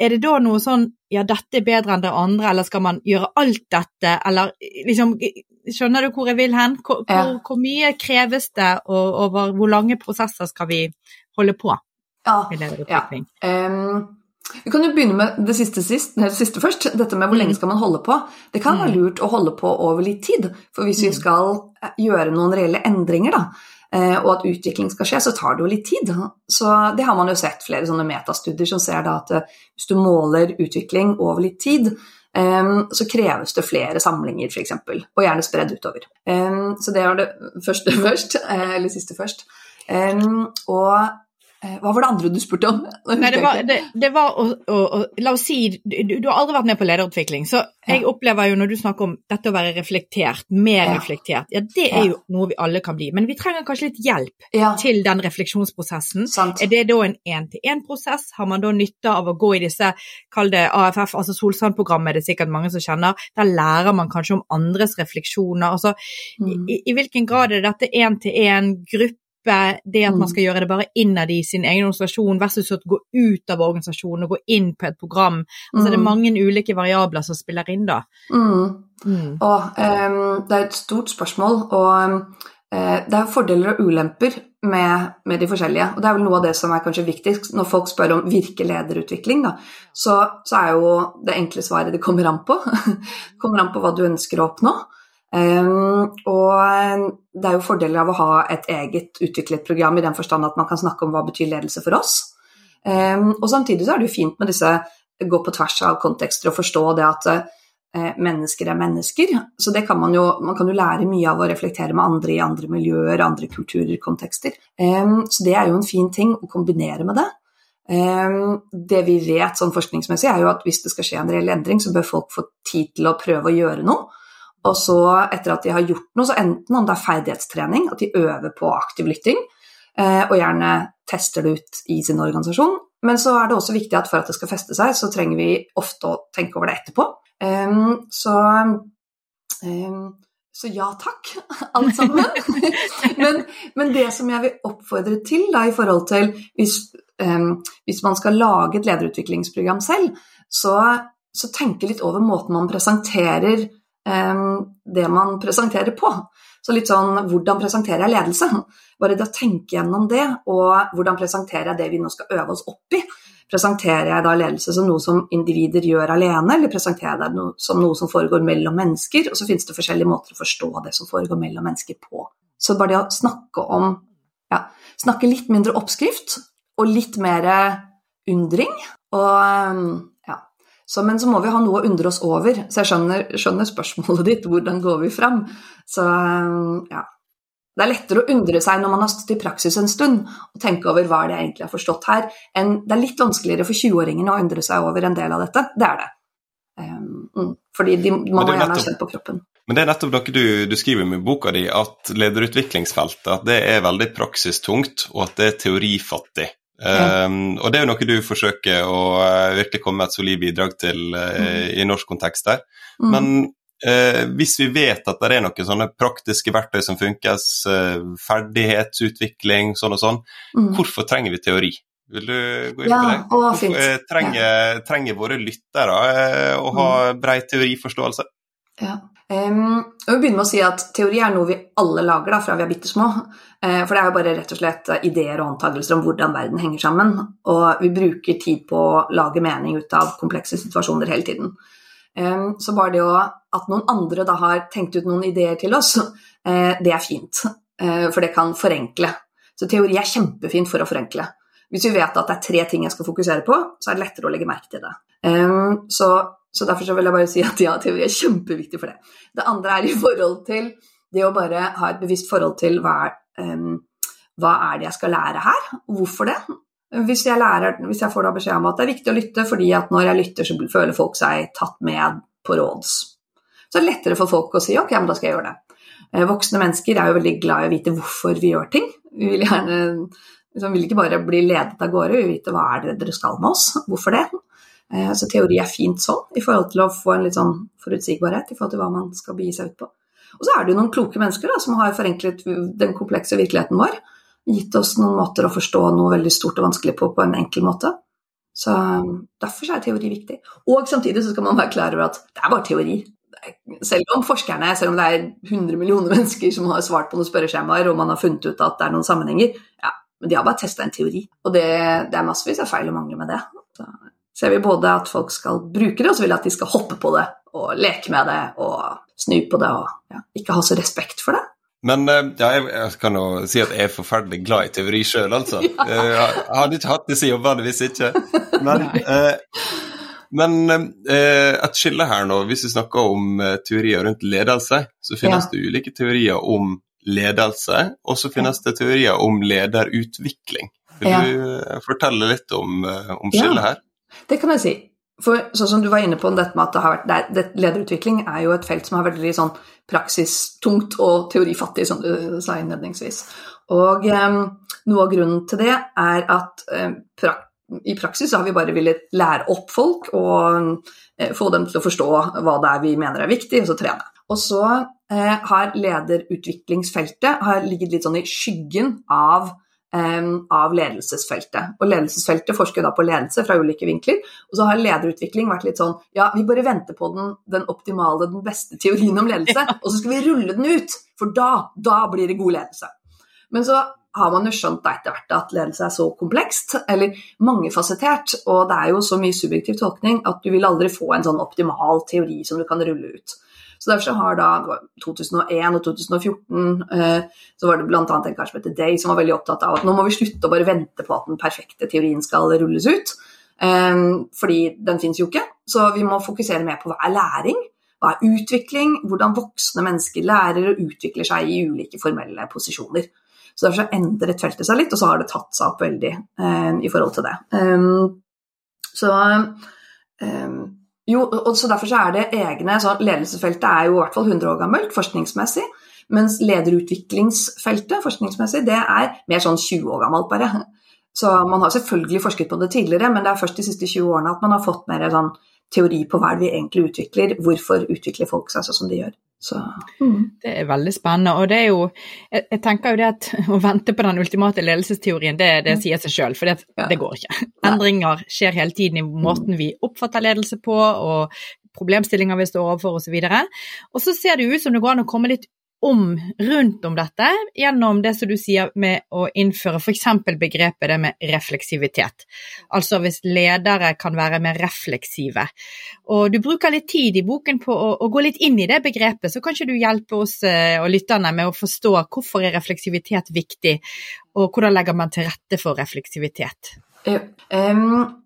Er det da noe sånn ja, dette er bedre enn det andre, eller skal man gjøre alt dette, eller liksom Skjønner du hvor jeg vil hen? Hvor, Ja. hvor, hvor mye kreves det, og over hvor lange prosesser skal vi holde på Ja. ja. Ehm, vi kan jo begynne med det siste, sist, det siste først. Dette med hvor lenge skal man holde på. Det kan være lurt å holde på over litt tid. For hvis vi skal eh, gjøre noen reelle endringer, da, og at utvikling skal skje, så tar det jo litt tid. Så det har man jo sett flere sånne metastudier som ser da at eh, hvis du måler utvikling over litt tid, eh, så kreves det flere samlinger, f.eks., og gjerne spredd utover. Eh, Så det var det første først, eh, eller siste først. Eh, Og Eh, hva var det andre du spurte om? Nei, det var, det, det var å, å, å, La oss si du, du har aldri vært med på lederutvikling, så jeg Ja. opplever jo når du snakker om dette å være reflektert, mer Ja. reflektert, ja det Ja. er jo noe vi alle kan bli. Men vi trenger kanskje litt hjelp Ja, til den refleksjonsprosessen. sant. Er det da en én-til-én-prosess? Har man da nytte av å gå i disse, kall det AFF, altså Solsand-programmet er det sikkert mange som kjenner. Der lærer man kanskje om andres refleksjoner. Altså, Mm. i, I hvilken grad er dette én-til-én-gruppe? Det at man Mm. skal gjøre det bare innad i sin egen organisasjon versus å gå ut av organisasjonen og gå inn på et program. Altså Det er Mm. mange ulike variabler som spiller inn da. Mm. Mm. Og um, det er et stort spørsmål, og eh, det er fordeler og ulemper med, med de forskjellige. Og det er vel noe av det som er kanskje viktigst når folk spør om virkelederutvikling, da. Så, så er jo det enkle svaret det kommer an på. det kommer an på hva du ønsker å oppnå. Ehm, og det er jo fordeler av å ha et eget utviklet program i den forstand at man kan snakke om hva betyr ledelse for oss. Um, og samtidig så er det jo fint med disse gå på tvers av kontekster og forstå det at eh, mennesker er mennesker. Så det kan man jo, man kan jo lære mye av å reflektere med andre i andre miljøer, andre kulturer, kontekster. Ehm, så det er jo en fin ting å kombinere med det. Det vi vet sånn forskningsmessig, er jo at hvis det skal skje en reell endring, så bør folk få tid til å prøve å gjøre noe. Og så, etter at de har gjort noe, så enten om det er ferdighetstrening, at de øver på aktiv lytting, eh, og gjerne tester det ut i sin organisasjon. Men så er det også viktig at for at det skal feste seg, så trenger vi ofte å tenke over det etterpå. Ehm, så, ehm, så ja takk, alt sammen. men, men det som jeg vil oppfordre til da, i forhold til hvis, ehm, hvis man skal lage et lederutviklingsprogram selv, så, så tenke litt over måten man presenterer det man presenterer på. Så litt sånn hvordan presenterer jeg ledelse? Bare det å tenke gjennom det, og hvordan presenterer jeg det vi nå skal øve oss opp i? Presenterer jeg da ledelse som noe som individer gjør alene, eller presenterer jeg det som noe som foregår mellom mennesker? Og så finnes det forskjellige måter å forstå det som foregår mellom mennesker på. Så bare det å snakke om ja, snakke litt mindre oppskrift, og litt mer undring. Og. Så, men så må vi ha noe å undre oss over. Så jeg skjønner, skjønner spørsmålet ditt, hvordan går vi fram? Så um, ja. Det er lettere å undre seg når man har stått i praksis en stund, og tenke over hva det egentlig har forstått her, enn det er litt vanskeligere for 20-åringene å undre seg over en del av dette. Det er det. Um, mm, fordi de, man må er gjerne ha kjent på kroppen. Men det er nettopp noe du, du skriver med i boka di, at lederutviklingsfeltet at det er veldig praksistungt, og at det er teorifattig. Ja. Um, og det er jo noe du forsøker å uh, virkelig komme med et solid bidrag til eh, i norsk kontekst der. Mm. Men uh, hvis vi vet at det er noen sånne praktiske verktøy som funkes, ferdighetsutvikling, sånn og sånn, Mm. hvorfor trenger vi teori? Vil du gå inn Ja, på det? Hvorfor, trenger, trenger våre lyttere å ha Mm. brei teoriforståelse? Ja. Um, jeg vil begynne med å si at Teori er noe vi alle lager da, fra vi er bitte små. Uh, for det er jo bare rett og slett eh, ideer og antakelser om hvordan verden henger sammen. Og vi bruker tid på å lage mening ut av komplekse situasjoner hele tiden. Um, så bare det å, at noen andre da har tenkt ut noen ideer til oss, uh, det er fint. Uh, for det kan forenkle. Så teori er kjempefint for å forenkle. Hvis vi vet at det er tre ting jeg skal fokusere på, så er det lettere å legge merke til det. Um, så, så derfor så vil jeg bare si at ja, teori er kjempeviktig for det. Det andre er i forhold til det å bare ha et bevisst forhold til hva, em, hva er det jeg skal lære her, og hvorfor det. Hvis jeg, lærer, hvis jeg får da beskjed om at det er viktig å lytte, fordi at når jeg lytter, så føler folk seg tatt med på råds. Så det er lettere for folk å si ok, men da skal jeg gjøre det. Eh, Voksne mennesker er jo veldig glad i å vite hvorfor vi gjør ting. Vi vil gjerne liksom, vil ikke bare bli ledet av gårde, vi vil vite hva er det dere skal med oss, hvorfor det. Eh, Så teori er fint sånn, i forhold til å få en litt sånn forutsigbarhet i forhold til hva man skal begi seg ut på. Og så er det jo noen kloke mennesker da, som har forenklet den komplekse virkeligheten vår. Gitt oss noen måter å forstå noe veldig stort og vanskelig på på en enkel måte. Så derfor er teori viktig. Og samtidig så skal man være klar over at det er bare teori. Selv om forskerne, selv om det er 100 millioner mennesker som har svart på noen spørreskjemaer, og man har funnet ut at det er noen sammenhenger, ja, men de har bare testa en teori. Og det, det er massevis av feil og mangler med det. Så ser vil både at folk skal bruke det, og så vil jeg at de skal hoppe på det, og leke med det, og snu på det, og ja, ikke ha så respekt for det. Men eh, ja, jeg, jeg kan jo si at jeg er forferdelig glad i teori sjøl, altså. Ja. Jeg hadde ikke hatt disse jobbene hvis ikke. Men, eh, men eh, et skille her nå, hvis vi snakker om eh, teorier rundt ledelse, så finnes Ja. det ulike teorier om ledelse, og så finnes det teorier om lederutvikling. Vil Ja. du eh, fortelle litt om, om skillet her? Det kan jeg si. For sånn som du var inne på dette med at det har vært, det er, lederutvikling er jo et felt som vært veldig sånn praksistungt og teorifattig, som du sa innledningsvis. Og eh, noe av grunnen til det er at eh, pra i praksis har vi bare villet lære opp folk og eh, få dem til å forstå hva det er vi mener er viktig, og så trene. Og så eh, har lederutviklingsfeltet har ligget litt sånn i skyggen av av ledelsesfeltet. Og ledelsesfeltet forsker da på ledelse fra ulike vinkler. Og så har lederutvikling vært litt sånn ja, vi bare venter på den, den optimale, den beste teorien om ledelse, og så skal vi rulle den ut, for da, da blir det god ledelse. Men så har man jo skjønt da etter hvert at ledelse er så komplekst, eller mangefasettert, og det er jo så mye subjektiv tolkning at du vil aldri få en sånn optimal teori som du kan rulle ut. Så Derfor så har da 2001 og 2014 eh, så var det bl.a. en kar som heter Day som var veldig opptatt av at nå må vi slutte å bare vente på at den perfekte teorien skal rulles ut. Eh, fordi den fins jo ikke. Så vi må fokusere mer på hva er læring, hva er utvikling, hvordan voksne mennesker lærer og utvikler seg i ulike formelle posisjoner. Så Derfor så endret feltet seg litt, og så har det tatt seg opp veldig eh, i forhold til det. Så um, jo, og så Derfor så er det egne så Ledelsesfeltet er jo i hvert fall 100 år gammelt forskningsmessig. Mens lederutviklingsfeltet forskningsmessig, det er mer sånn 20 år gammelt, bare. Så man har selvfølgelig forsket på det tidligere, men det er først de siste 20 årene at man har fått mer sånn teori på hva vi egentlig utvikler. Hvorfor utvikler folk seg sånn som de gjør. Så, mm. Det er veldig spennende. Og det er jo Jeg, jeg tenker jo det at å vente på den ultimate ledelsesteorien, det, det sier seg sjøl, for det, Ja. det går ikke. Endringer skjer hele tiden i måten vi oppfatter ledelse på, og problemstillinger vi står overfor osv. Og så ser det ut som det går an å komme litt om rundt om dette gjennom det som du sier med å innføre f.eks. begrepet det med refleksivitet. Altså hvis ledere kan være mer refleksive. Og du bruker litt tid i boken på å, å gå litt inn i det begrepet, så kan ikke du hjelpe oss eh, og lytterne med å forstå hvorfor er refleksivitet viktig, og hvordan legger man til rette for refleksivitet? Um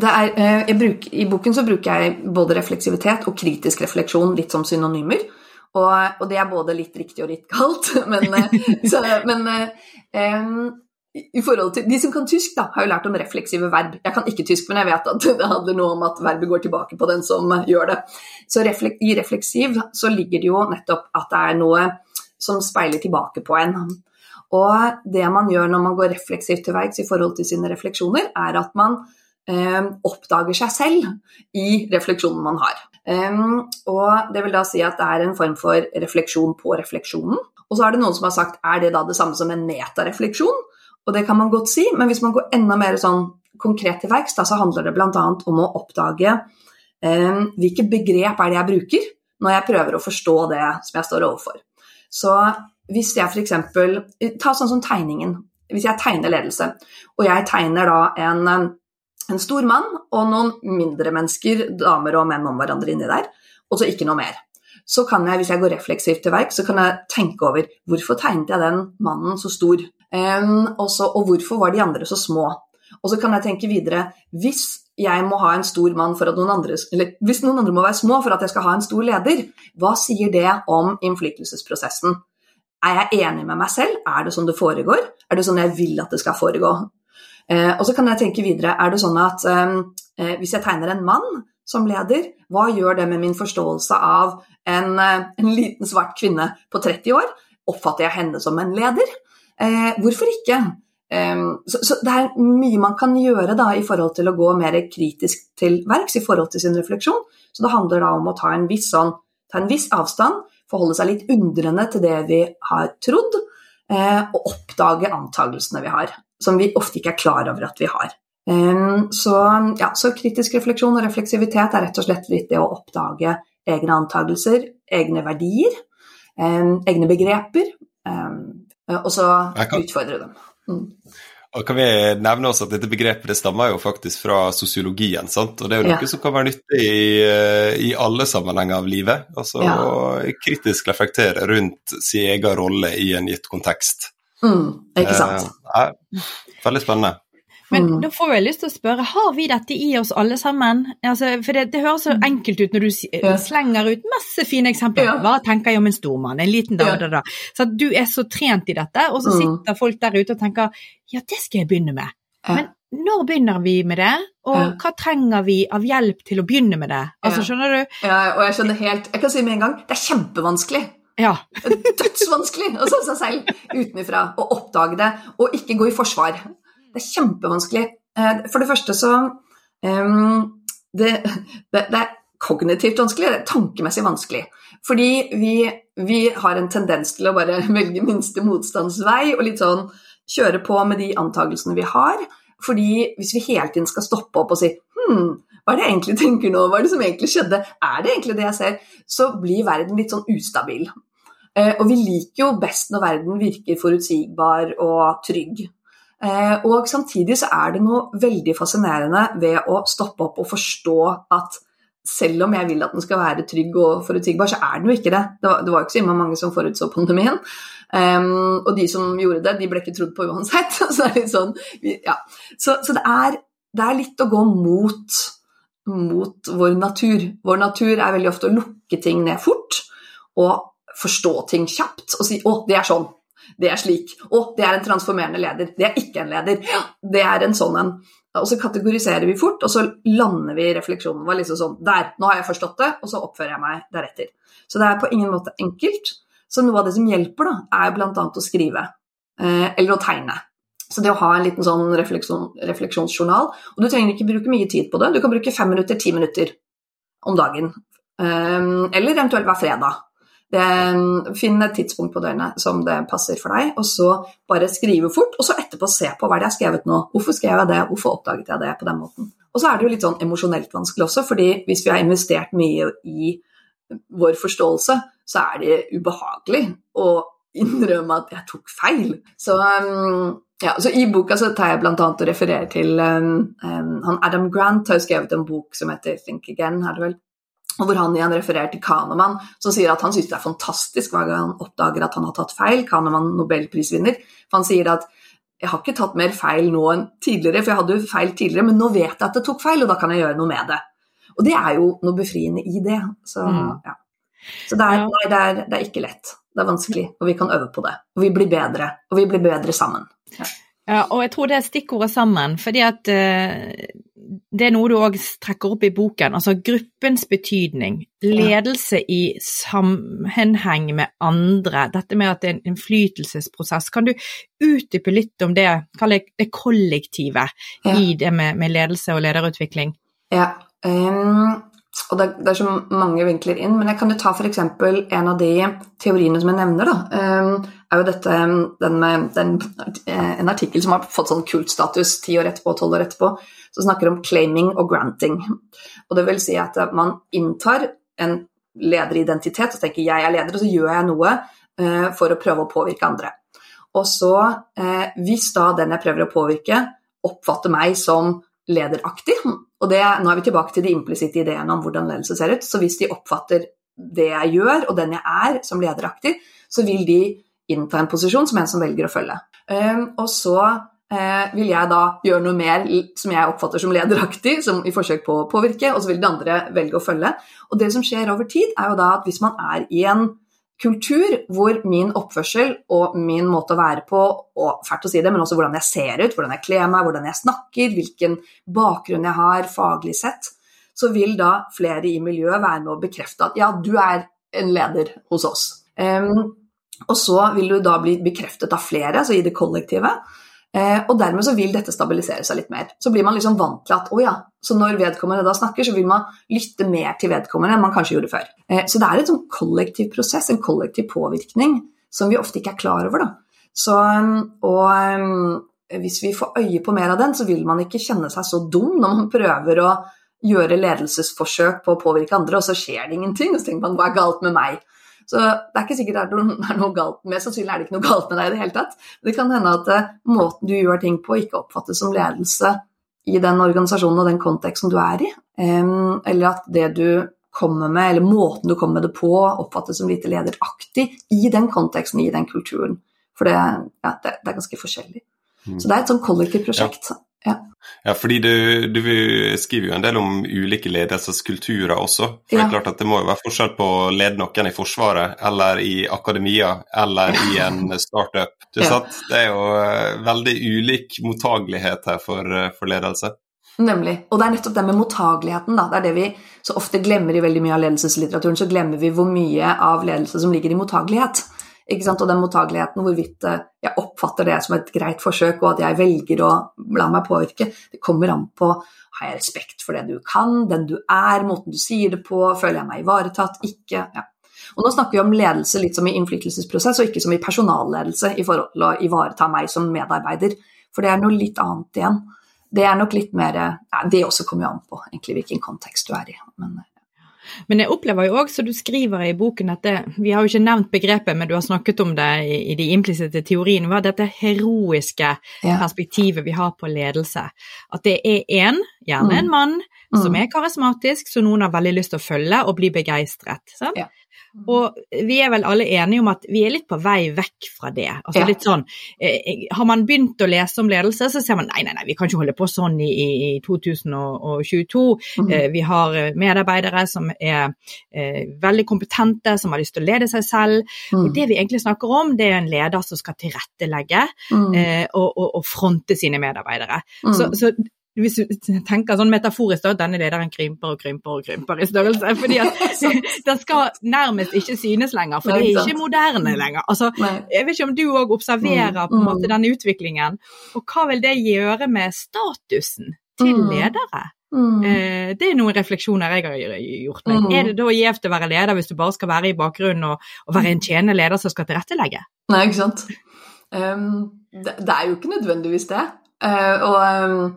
er, eh, bruker, I boken så bruker jeg både refleksivitet og kritisk refleksjon litt som synonymer. Og, og det er både litt riktig og litt galt. Men, eh, så, men um, i forhold til, De som kan tysk, da, har jo lært om refleksive verb. Jeg kan ikke tysk, men jeg vet at det handler noe om at verbet går tilbake på den som gjør det. Så reflek, i refleksiv så ligger det jo nettopp at det er noe som speiler tilbake på en. Og det man gjør når man går refleksivt til verks i forhold til sine refleksjoner, er at man eh, oppdager seg selv i refleksjonen man har. Um, og det vil da si at det er en form for refleksjon på refleksjonen. Og så er det noen som har sagt er det da det samme som en metarefleksjon? Og det kan man godt si, men hvis man går enda mer sånn konkret til verks, så handler det bl.a. om å oppdage um, hvilke begrep er det jeg bruker når jeg prøver å forstå det som jeg står overfor. Så hvis jeg f.eks. Ta sånn som tegningen. Hvis jeg tegner ledelse, og jeg tegner da en en stor mann og noen mindre mennesker, damer og menn om hverandre inni der, og så ikke noe mer. Så kan jeg, hvis jeg går refleksivt til verk, så kan jeg tenke over hvorfor tegnet jeg den mannen så stor, um, og, så, og hvorfor var de andre så små. Og så kan jeg tenke videre, hvis jeg må ha en stor mann for at noen andre, eller hvis noen andre må være små for at jeg skal ha en stor leder, hva sier det om innflytelsesprosessen? Er jeg enig med meg selv? Er det sånn det foregår? Er det sånn jeg vil at det skal foregå? Eh, og så kan jeg tenke videre, er det sånn at eh, hvis jeg tegner en mann som leder, hva gjør det med min forståelse av en, eh, en liten svart kvinne på 30 år? Oppfatter jeg henne som en leder? Eh, hvorfor ikke? Eh, så, så, det er mye man kan gjøre da, i forhold til å gå mer kritisk til verks i forhold til sin refleksjon. Så det handler da om å ta en viss, sånn, ta en viss avstand, forholde seg litt undrende til det vi har trodd, eh, og oppdage antagelsene vi har som vi ofte ikke er klar over at vi har. Så, ja, så, kritisk refleksjon og refleksivitet er rett og slett litt det å oppdage egne antakelser, egne verdier, egne begreper, og så kan... utfordre dem. Mm. Og kan vi nevne også at Dette begrepet det stammer jo faktisk fra sosiologien. sant? Og Det er jo noe Ja. som kan være nyttig i, i alle sammenhenger av livet. Altså Ja. å kritisk reflektere rundt sin egen rolle i en gitt kontekst. Mm, ikke sant? Eh, ja, veldig spennende. Men Mm. da får jeg lyst til å spørre, har vi dette i oss alle sammen? Altså, for det, det høres så enkelt ut når du Ja. slenger ut masse fine eksempler. Ja. Hva tenker jeg om en stormann? en liten da, Ja. da, da. Så at du er så trent i dette, og så Mm. sitter folk der ute og tenker, ja, det skal jeg begynne med. Ja. Men når begynner vi med det, og Ja. hva trenger vi av hjelp til å begynne med det? Altså, skjønner du? Ja, og jeg skjønner helt Jeg kan si med en gang, det er kjempevanskelig. Ja. Dødsvanskelig å se seg selv utenfra og oppdage det, og ikke gå i forsvar. Det er kjempevanskelig. Eh, For det første så um, det, det, det er kognitivt vanskelig, det er tankemessig vanskelig. Fordi vi, vi har en tendens til å bare velge minste motstandsvei og litt sånn kjøre på med de antagelsene vi har. Fordi hvis vi hele tiden skal stoppe opp og si hm, hva er det jeg egentlig tenker nå, hva er det som egentlig skjedde, er det egentlig det jeg ser, så blir verden litt sånn ustabil. Eh, og vi liker jo best når verden virker forutsigbar og trygg. Eh, og samtidig så er det noe veldig fascinerende ved å stoppe opp og forstå at selv om jeg vil at den skal være trygg og forutsigbar, så er den jo ikke det. Det var, det var ikke så mange som forutså pandemien. Um, og de som gjorde det, de ble ikke trodd på uansett. så det er sånn, ja. så, så det, er, det er litt å gå mot, mot vår natur. Vår natur er veldig ofte å lukke ting ned fort og forstå ting kjapt og si 'å, det er sånn'. Det er slik. Å, det er en transformerende leder. Det er ikke en leder. Det er en sånn en. Og så kategoriserer vi fort, og så lander vi i refleksjonen. vår liksom sånn Der, nå har jeg forstått det, og så oppfører jeg meg deretter. Så det er på ingen måte enkelt. Så noe av det som hjelper, da, er bl.a. å skrive. Eh, eller å tegne. Så det å ha en liten sånn refleksjon, refleksjonsjournal Og du trenger ikke bruke mye tid på det. Du kan bruke fem minutter, ti minutter om dagen. Eh, eller eventuelt hver fredag. Det, finn et tidspunkt på døgnet som det passer for deg, og så bare skrive fort. Og så etterpå se på hva det er skrevet nå. Hvorfor skrev jeg det? Hvorfor oppdaget jeg det på den måten? Og så er det jo litt sånn emosjonelt vanskelig også, fordi hvis vi har investert mye i vår forståelse, så er det ubehagelig å innrømme at jeg tok feil. Så, um, ja, så i boka så tar jeg bl.a. og refererer til um, um, han Adam Grant har skrevet en bok som heter Think Again, er det vel? Og hvor han igjen refererer til Kahneman, som sier at han syns det er fantastisk hver gang han oppdager at han har tatt feil. Kahneman nobelprisvinner. For han sier at jeg har ikke tatt mer feil nå enn tidligere, for jeg hadde jo feil tidligere, men nå vet jeg at det tok feil, og da kan jeg gjøre noe med det. Og det er jo noe befriende i det. Så, Mm. ja. så det, er, nei, det, er, det er ikke lett. Det er vanskelig, og vi kan øve på det. Og vi blir bedre, og vi blir bedre sammen. Ja, og jeg tror det er stikkordet sammen, fordi at eh, det er noe du òg trekker opp i boken. Altså gruppens betydning, ledelse i sammenheng med andre, dette med at det er en innflytelsesprosess. Kan du utdype litt om det, det det kollektive Ja. i det med, med ledelse og lederutvikling? Ja, ehm, og det, er så mange vinkler inn, men jeg kan jo ta f.eks. en av de teoriene som jeg nevner, da. ehm, er jo dette den med den, eh, en artikkel som har fått sånn kultstatus ti år etterpå, tolv år etterpå, som snakker om claiming og granting. Og det vil si at man inntar en lederidentitet og tenker jeg er leder, og så gjør jeg noe eh, for å prøve å påvirke andre. Og så, eh, hvis da den jeg prøver å påvirke, oppfatter meg som lederaktig, og det, nå er vi tilbake til de implisitte ideene om hvordan ledelse ser ut, så hvis de oppfatter det jeg gjør, og den jeg er, som lederaktig, så vil de innta en posisjon som en som velger å følge. Um, og så eh, vil jeg da gjøre noe mer som jeg oppfatter som lederaktig, som i forsøk på å påvirke, og så vil de andre velge å følge. Og det som skjer over tid, er jo da at hvis man er i en kultur hvor min oppførsel og min måte å være på, og fælt å si det, men også hvordan jeg ser ut, hvordan jeg kler meg, hvordan jeg snakker, hvilken bakgrunn jeg har faglig sett, så vil da flere i miljøet være med å bekrefte at ja, du er en leder hos oss. Um, og så vil du da bli bekreftet av flere, altså i det kollektive. Eh, og dermed så vil dette stabilisere seg litt mer. Så blir man liksom vant til at å ja, så når vedkommende da snakker, så vil man lytte mer til vedkommende enn man kanskje gjorde før. Eh, så det er en sånn kollektiv prosess, en kollektiv påvirkning, som vi ofte ikke er klar over. da. Så, og um, hvis vi får øye på mer av den, så vil man ikke kjenne seg så dum når man prøver å gjøre ledelsesforsøk på å påvirke andre, og så skjer det ingenting. Og så tenker man hva er galt med meg? Så det er ikke sikkert det er noe, er noe galt Mest sannsynlig er det ikke noe galt med deg i det hele tatt. Det kan hende at uh, måten du gjør ting på, ikke oppfattes som ledelse i den organisasjonen og den konteksten du er i. Eller at det du kommer med, eller måten du kommer med det på, oppfattes som lite lederaktig i den konteksten, i den kulturen. For det, ja, det, det er ganske forskjellig. Mm. Så det er et sånn kollektivt prosjekt. Ja. Ja, fordi du, du skriver jo en del om ulike ledelseskulturer også. For det er klart at det må jo være forskjell på å lede noen i Forsvaret, eller i akademia, eller i en startup. Du Ja. sant? Det er jo eh, veldig ulik mottagelighet her for, eh, for ledelse. Nemlig. Og det er nettopp det med mottageligheten. Da. Det er det vi så ofte glemmer i veldig mye av ledelseslitteraturen. Så glemmer vi hvor mye av ledelse som ligger i mottagelighet. Og den mottageligheten, hvorvidt eh, jeg oppfatter det som et greit forsøk, og at jeg velger å la meg påvirke, det kommer an på har jeg respekt for det du kan, den du er, måten du sier det på, føler jeg meg ivaretatt, ikke ja. Og nå snakker vi om ledelse litt som i innflytelsesprosess, og ikke som i personalledelse i forhold til å ivareta meg som medarbeider. For det er noe litt annet igjen. Det er nok litt mer ja, Det også kommer jo an på egentlig hvilken kontekst du er i. Men, Men jeg opplever jo òg, som du skriver i boken, at det, vi har jo ikke nevnt begrepet, men du har snakket om det i, i de implisitte teoriene, var dette heroiske ja. perspektivet vi har på ledelse. At det er én, gjerne en mann, som Mm. er karismatisk, som noen har veldig lyst til å følge og bli begeistret. Sant? Ja. Og vi er vel alle enige om at vi er litt på vei vekk fra det. Altså Ja. litt sånn, eh, Har man begynt å lese om ledelse, så ser man nei, nei, nei, vi kan ikke holde på sånn i, i, i 2022. Mm. Eh, vi har eh, medarbeidere som er eh, veldig kompetente, som har lyst til å lede seg selv. Mm. Og det vi egentlig snakker om, det er en leder som skal tilrettelegge Mm. eh, og, og, og fronte sine medarbeidere. Mm. Så, så hvis du tenker sånn metaforisk, da, denne lederen krymper og krymper og krymper i størrelse. fordi at den skal nærmest ikke synes lenger, for det er ikke moderne lenger. Altså, jeg vet ikke om du òg observerer på en Mm, måte mm. denne utviklingen. Og hva vil det gjøre med statusen til Mm. ledere? Mm. Eh, det er noen refleksjoner jeg har gjort meg. Mm. Er det da gjevt å være leder hvis du bare skal være i bakgrunnen og, og være en tjenende leder som skal tilrettelegge? Nei, ikke sant. Um, det, det er jo ikke nødvendigvis det. Uh, og um,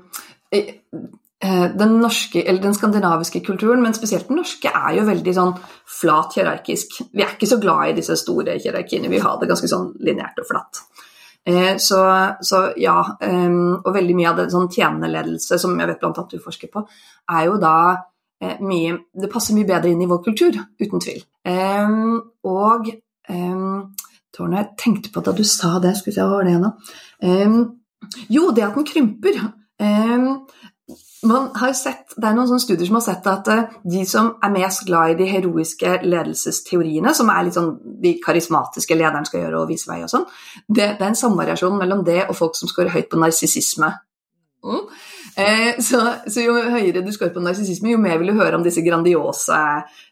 den norske, eller den skandinaviske kulturen, men spesielt den norske, er jo veldig sånn flat hierarkisk. Vi er ikke så glad i disse store hierarkiene, vi har det ganske sånn lineært og flatt. Eh, så, så ja, um, og veldig mye av det sånn tjenende ledelse, som jeg vet blant annet du forsker på, er jo da eh, mye Det passer mye bedre inn i vår kultur, uten tvil. Um, og Tårnet, det når jeg tenkte på da du sa det, skal vi se, hva var det da? Jo, det at den krymper. Man har sett, Det er noen studier som har sett at eh, de som er mest glad i de heroiske ledelsesteoriene, som er litt sånn de karismatiske lederen skal gjøre og vise vei og sånn, det, det er en samvariasjon mellom det og folk som scorer høyt på narsissisme. Mm. Eh, så, så jo høyere du scorer på narsissisme, jo mer vil du høre om disse grandiose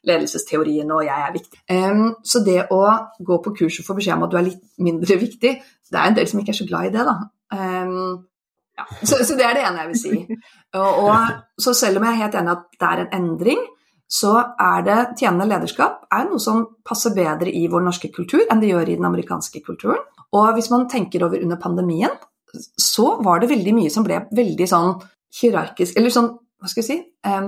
ledelsesteoriene og 'jeg er viktig'. Em, så det å gå på kurs og få beskjed om at du er litt mindre viktig, det er en del som ikke er så glad i det, da. Em, ja. så, så det er det ene jeg vil si. Og, og så selv om jeg er helt enig at det er en endring, så er det tjenende lederskap er noe som passer bedre i vår norske kultur enn det gjør i den amerikanske kulturen. Og hvis man tenker over under pandemien, så var det veldig mye som ble veldig sånn hierarkisk Eller sånn, hva skal jeg si um,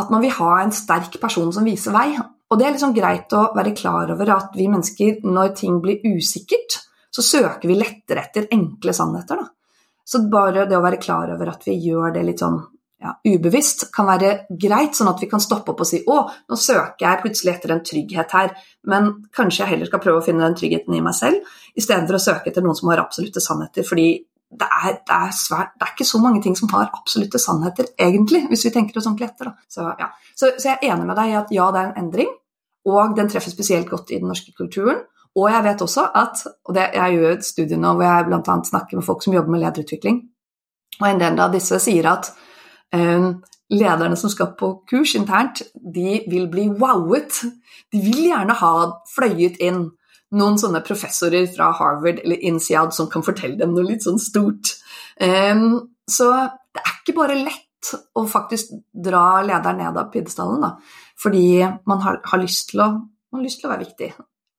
At man vil ha en sterk person som viser vei. Og det er liksom greit å være klar over at vi mennesker, når ting blir usikkert, så søker vi lettere etter enkle sannheter, da. Så bare det å være klar over at vi gjør det litt sånn ja, ubevisst, kan være greit, sånn at vi kan stoppe opp og si å, nå søker jeg plutselig etter en trygghet her, men kanskje jeg heller skal prøve å finne den tryggheten i meg selv, istedenfor å søke etter noen som har absolutte sannheter, fordi det er, det, er svært, det er ikke så mange ting som har absolutte sannheter, egentlig, hvis vi tenker oss ordentlig etter. Så, ja. så, så jeg er enig med deg i at ja, det er en endring, og den treffer spesielt godt i den norske kulturen. Og jeg vet også at, og det, jeg gjør et studie nå hvor jeg bl.a. snakker med folk som jobber med lederutvikling, og en del av disse sier at um, lederne som skal på kurs internt, de vil bli wowet. De vil gjerne ha fløyet inn noen sånne professorer fra Harvard eller INSEAD som kan fortelle dem noe litt sånn stort. Um, så det er ikke bare lett å faktisk dra lederen ned av pidestallen, da. Fordi man har, har, lyst å, man har lyst til å være viktig.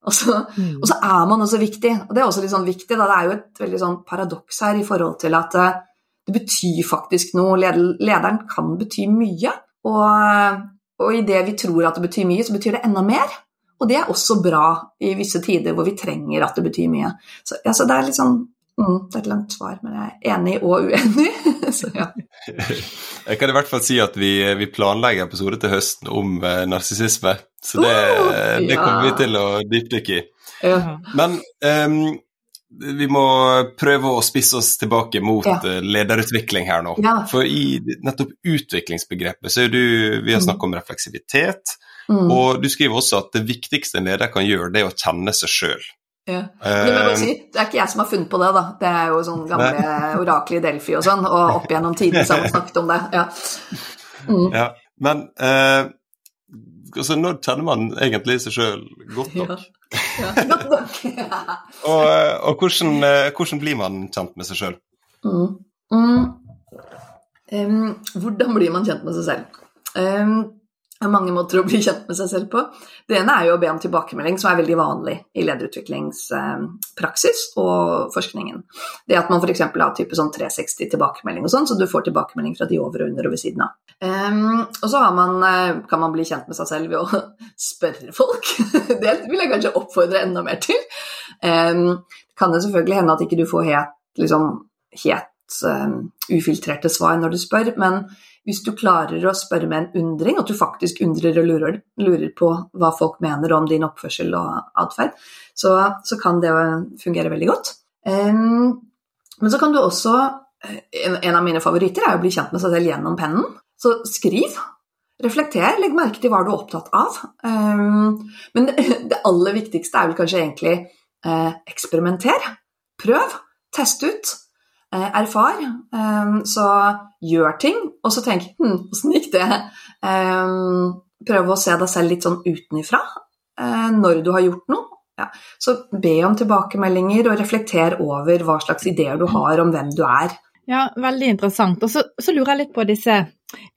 Og så, Mm. og så er man også viktig. Og det er også litt sånn viktig, da. Det er jo et veldig sånn paradoks her i forhold til at eh, det betyr faktisk noe. Lederen kan bety mye. Og, og det vi tror at det betyr mye, så betyr det enda mer. Og det er også bra i visse tider hvor vi trenger at det betyr mye. Så, altså, så det er litt sånn mm, Det er et langt svar, men jeg er enig og uenig. så ja. Jeg kan i hvert fall si at vi, vi planlegger episode til høsten om eh, narsissisme. Så det, Uh, det kommer vi til å dypdykke i. Ja. Men um, vi må prøve å spisse oss tilbake mot Ja. eh, lederutvikling her nå. For i nettopp utviklingsbegrepet så er du Vi har snakket om refleksivitet, Mm. og du skriver også at det viktigste en leder kan gjøre, det er å kjenne seg sjøl. Ja. Men Det, må si, det er ikke jeg som har funnet på det, da. Det er jo sånn gamle orakler i Delphi og sånn, og opp gjennom tidene så har man snakket om det. Ja. Mm. Ja. Men eh, altså, når kjenner man egentlig seg sjøl godt nok? Ja. Godt nok. Og, eh, og hvordan, eh, hvordan blir man kjent med seg sjøl? Mm. Mm. Um, hvordan blir man kjent med seg selv? Um, mange måter å bli kjent med seg selv på. Det ene er jo å be om tilbakemelding, som er veldig vanlig i lederutviklingspraksis og forskningen. Det at man f.eks. har type sånn 360 tilbakemelding og sånn, så du får tilbakemelding fra de over og under og ved siden av. Um, og så man, eh, kan man bli kjent med seg selv ved å spørre folk. Det vil jeg kanskje oppfordre enda mer til. Um, kan det selvfølgelig hende at ikke du får helt, liksom, helt um, ufiltrerte svar når du spør, men hvis du klarer å spørre med en undring, at du faktisk undrer og lurer, lurer på hva folk mener om din oppførsel og atferd, så, så kan det fungere veldig godt. Um, men så kan du også en, en av mine favoritter er å bli kjent med seg selv gjennom pennen. Så skriv. Reflekter, legg merke til hva du er opptatt av. Um, men det, det, aller viktigste er vel kanskje egentlig eh, eksperimenter. Prøv. Test ut. Eh, erfar. Um, så gjør ting, og så tenk hm, åssen gikk det? Um, prøv å se deg selv litt sånn utenifra eh, når du har gjort noe. Ja. Så be om tilbakemeldinger, og reflekter over hva slags ideer du har om hvem du er. Ja, veldig interessant. Og så, så lurer jeg litt på disse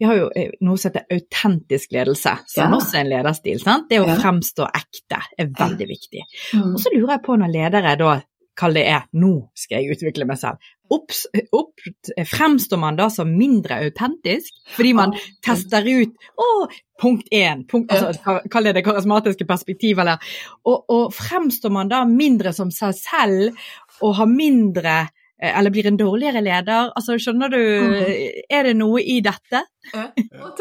Vi har jo eh, noe som heter autentisk ledelse, som Ja. også er en lederstil. sant? Det å Ja. fremstå ekte er veldig viktig. Mm. Og så lurer jeg på når ledere da kall det er 'nå skal jeg utvikle meg selv', Opps, opp, fremstår man da som mindre autentisk fordi man tester ut å, punkt én, punkt, altså, kall det det karismatiske perspektiv, eller og, og fremstår man da mindre som seg selv og har mindre eh, eller blir en dårligere leder? Altså, skjønner du, er det noe i dette? Ja.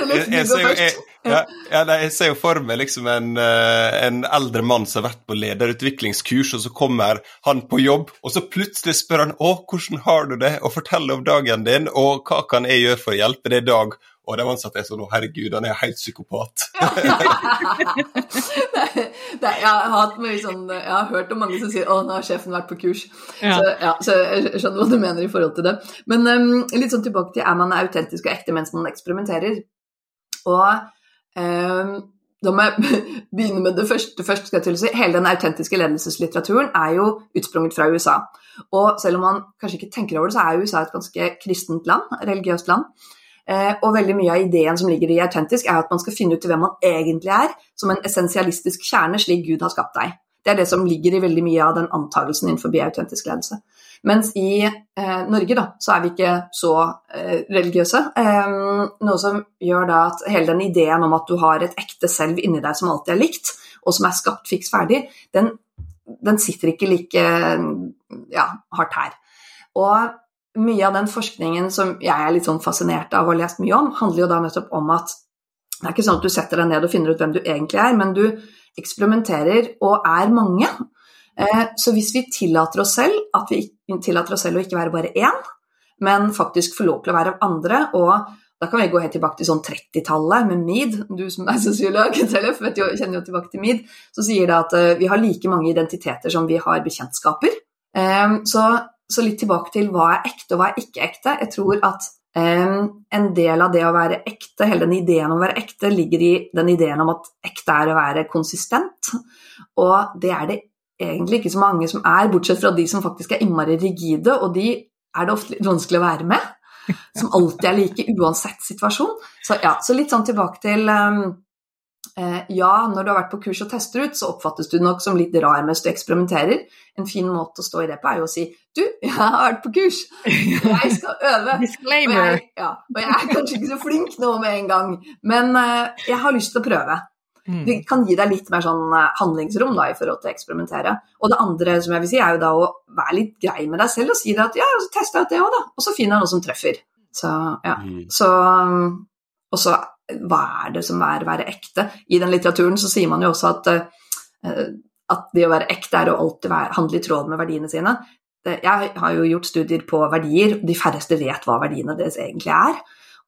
Jeg, jeg, ser jo, jeg, ja, ja, jeg ser jo for meg liksom en, eh, en eldre mann som har vært på lederutviklingskurs, og så kommer han på jobb, og så plutselig spør han å, hvordan har du det, og fortell om dagen din, og hva kan jeg gjøre for å hjelpe deg i dag? Og de ansatte er sånn å herregud, han er helt psykopat. det, det, jeg har hatt mye sånn Jeg har hørt om mange som sier 'Å, nå har sjefen vært på kurs'. Ja. Så, ja, så jeg skjønner hva du mener i forhold til det. Men um, litt sånn tilbake til er man autentisk og ekte mens man eksperimenterer. Og um, da må jeg begynne med det første. først skal jeg til å si. Hele den autentiske ledelseslitteraturen er jo utsprunget fra USA. Og selv om man kanskje ikke tenker over det, så er USA et ganske kristent land, religiøst land. Eh, og veldig mye av ideen som ligger i autentisk, er at man skal finne ut hvem man egentlig er, som en essensialistisk kjerne, slik Gud har skapt deg. Det er det som ligger i veldig mye av den antagelsen innenfor autentisk ledelse. Mens i eh, Norge da, så er vi ikke så eh, religiøse. Eh, noe som gjør da at hele den ideen om at du har et ekte selv inni deg som alltid er likt, og som er skapt fiks ferdig, den, den sitter ikke like ja, hardt her. Og mye av den forskningen som jeg er litt sånn fascinert av og har lest mye om, handler jo da nettopp om at det er ikke sånn at du setter deg ned og finner ut hvem du egentlig er, men du eksperimenterer og er mange. Eh, Så hvis vi tillater oss selv at vi tillater oss selv å ikke være bare én, men faktisk få lov til å være andre, og da kan vi gå helt tilbake til sånn 30-tallet med Mead. Du som er sosiolog, kjenner jo tilbake til Mead. Så sier det at eh, vi har like mange identiteter som vi har bekjentskaper. Eh, Så, så litt tilbake til hva er ekte og hva er ikke ekte. Jeg tror at Um, en del av det å være ekte, hele den ideen om å være ekte, ligger i den ideen om at ekte er å være konsistent. Og det er det egentlig ikke så mange som er, bortsett fra de som faktisk er innmari rigide, og de er det ofte litt vanskelig å være med. Som alltid er like uansett situasjon. Så, ja, så litt sånn tilbake til um, Ja, når du har vært på kurs og tester ut, så oppfattes du nok som litt rar mens du eksperimenterer. En fin måte å stå i det på er jo å si Du, jeg har vært på kurs. Jeg skal øve. Og Disclaimer. jeg, ja, og jeg er kanskje ikke så flink nå med en gang, men eh, jeg har lyst til å prøve. Mm. Det kan gi deg litt mer sånn eh, handlingsrom da, i forhold til å eksperimentere. Og det andre som jeg vil si, er jo da å være litt grei med deg selv og si det at ja, så tester jeg ut det òg, da. Og så finner jeg noe som treffer. Så ja. Mm. Så Og så hva er det som er å være ekte? I den litteraturen så sier man jo også at eh, at det å være ekte er å alltid være, handle i tråd med verdiene sine. Jeg har jo gjort studier på verdier, de færreste vet hva verdiene deres egentlig er.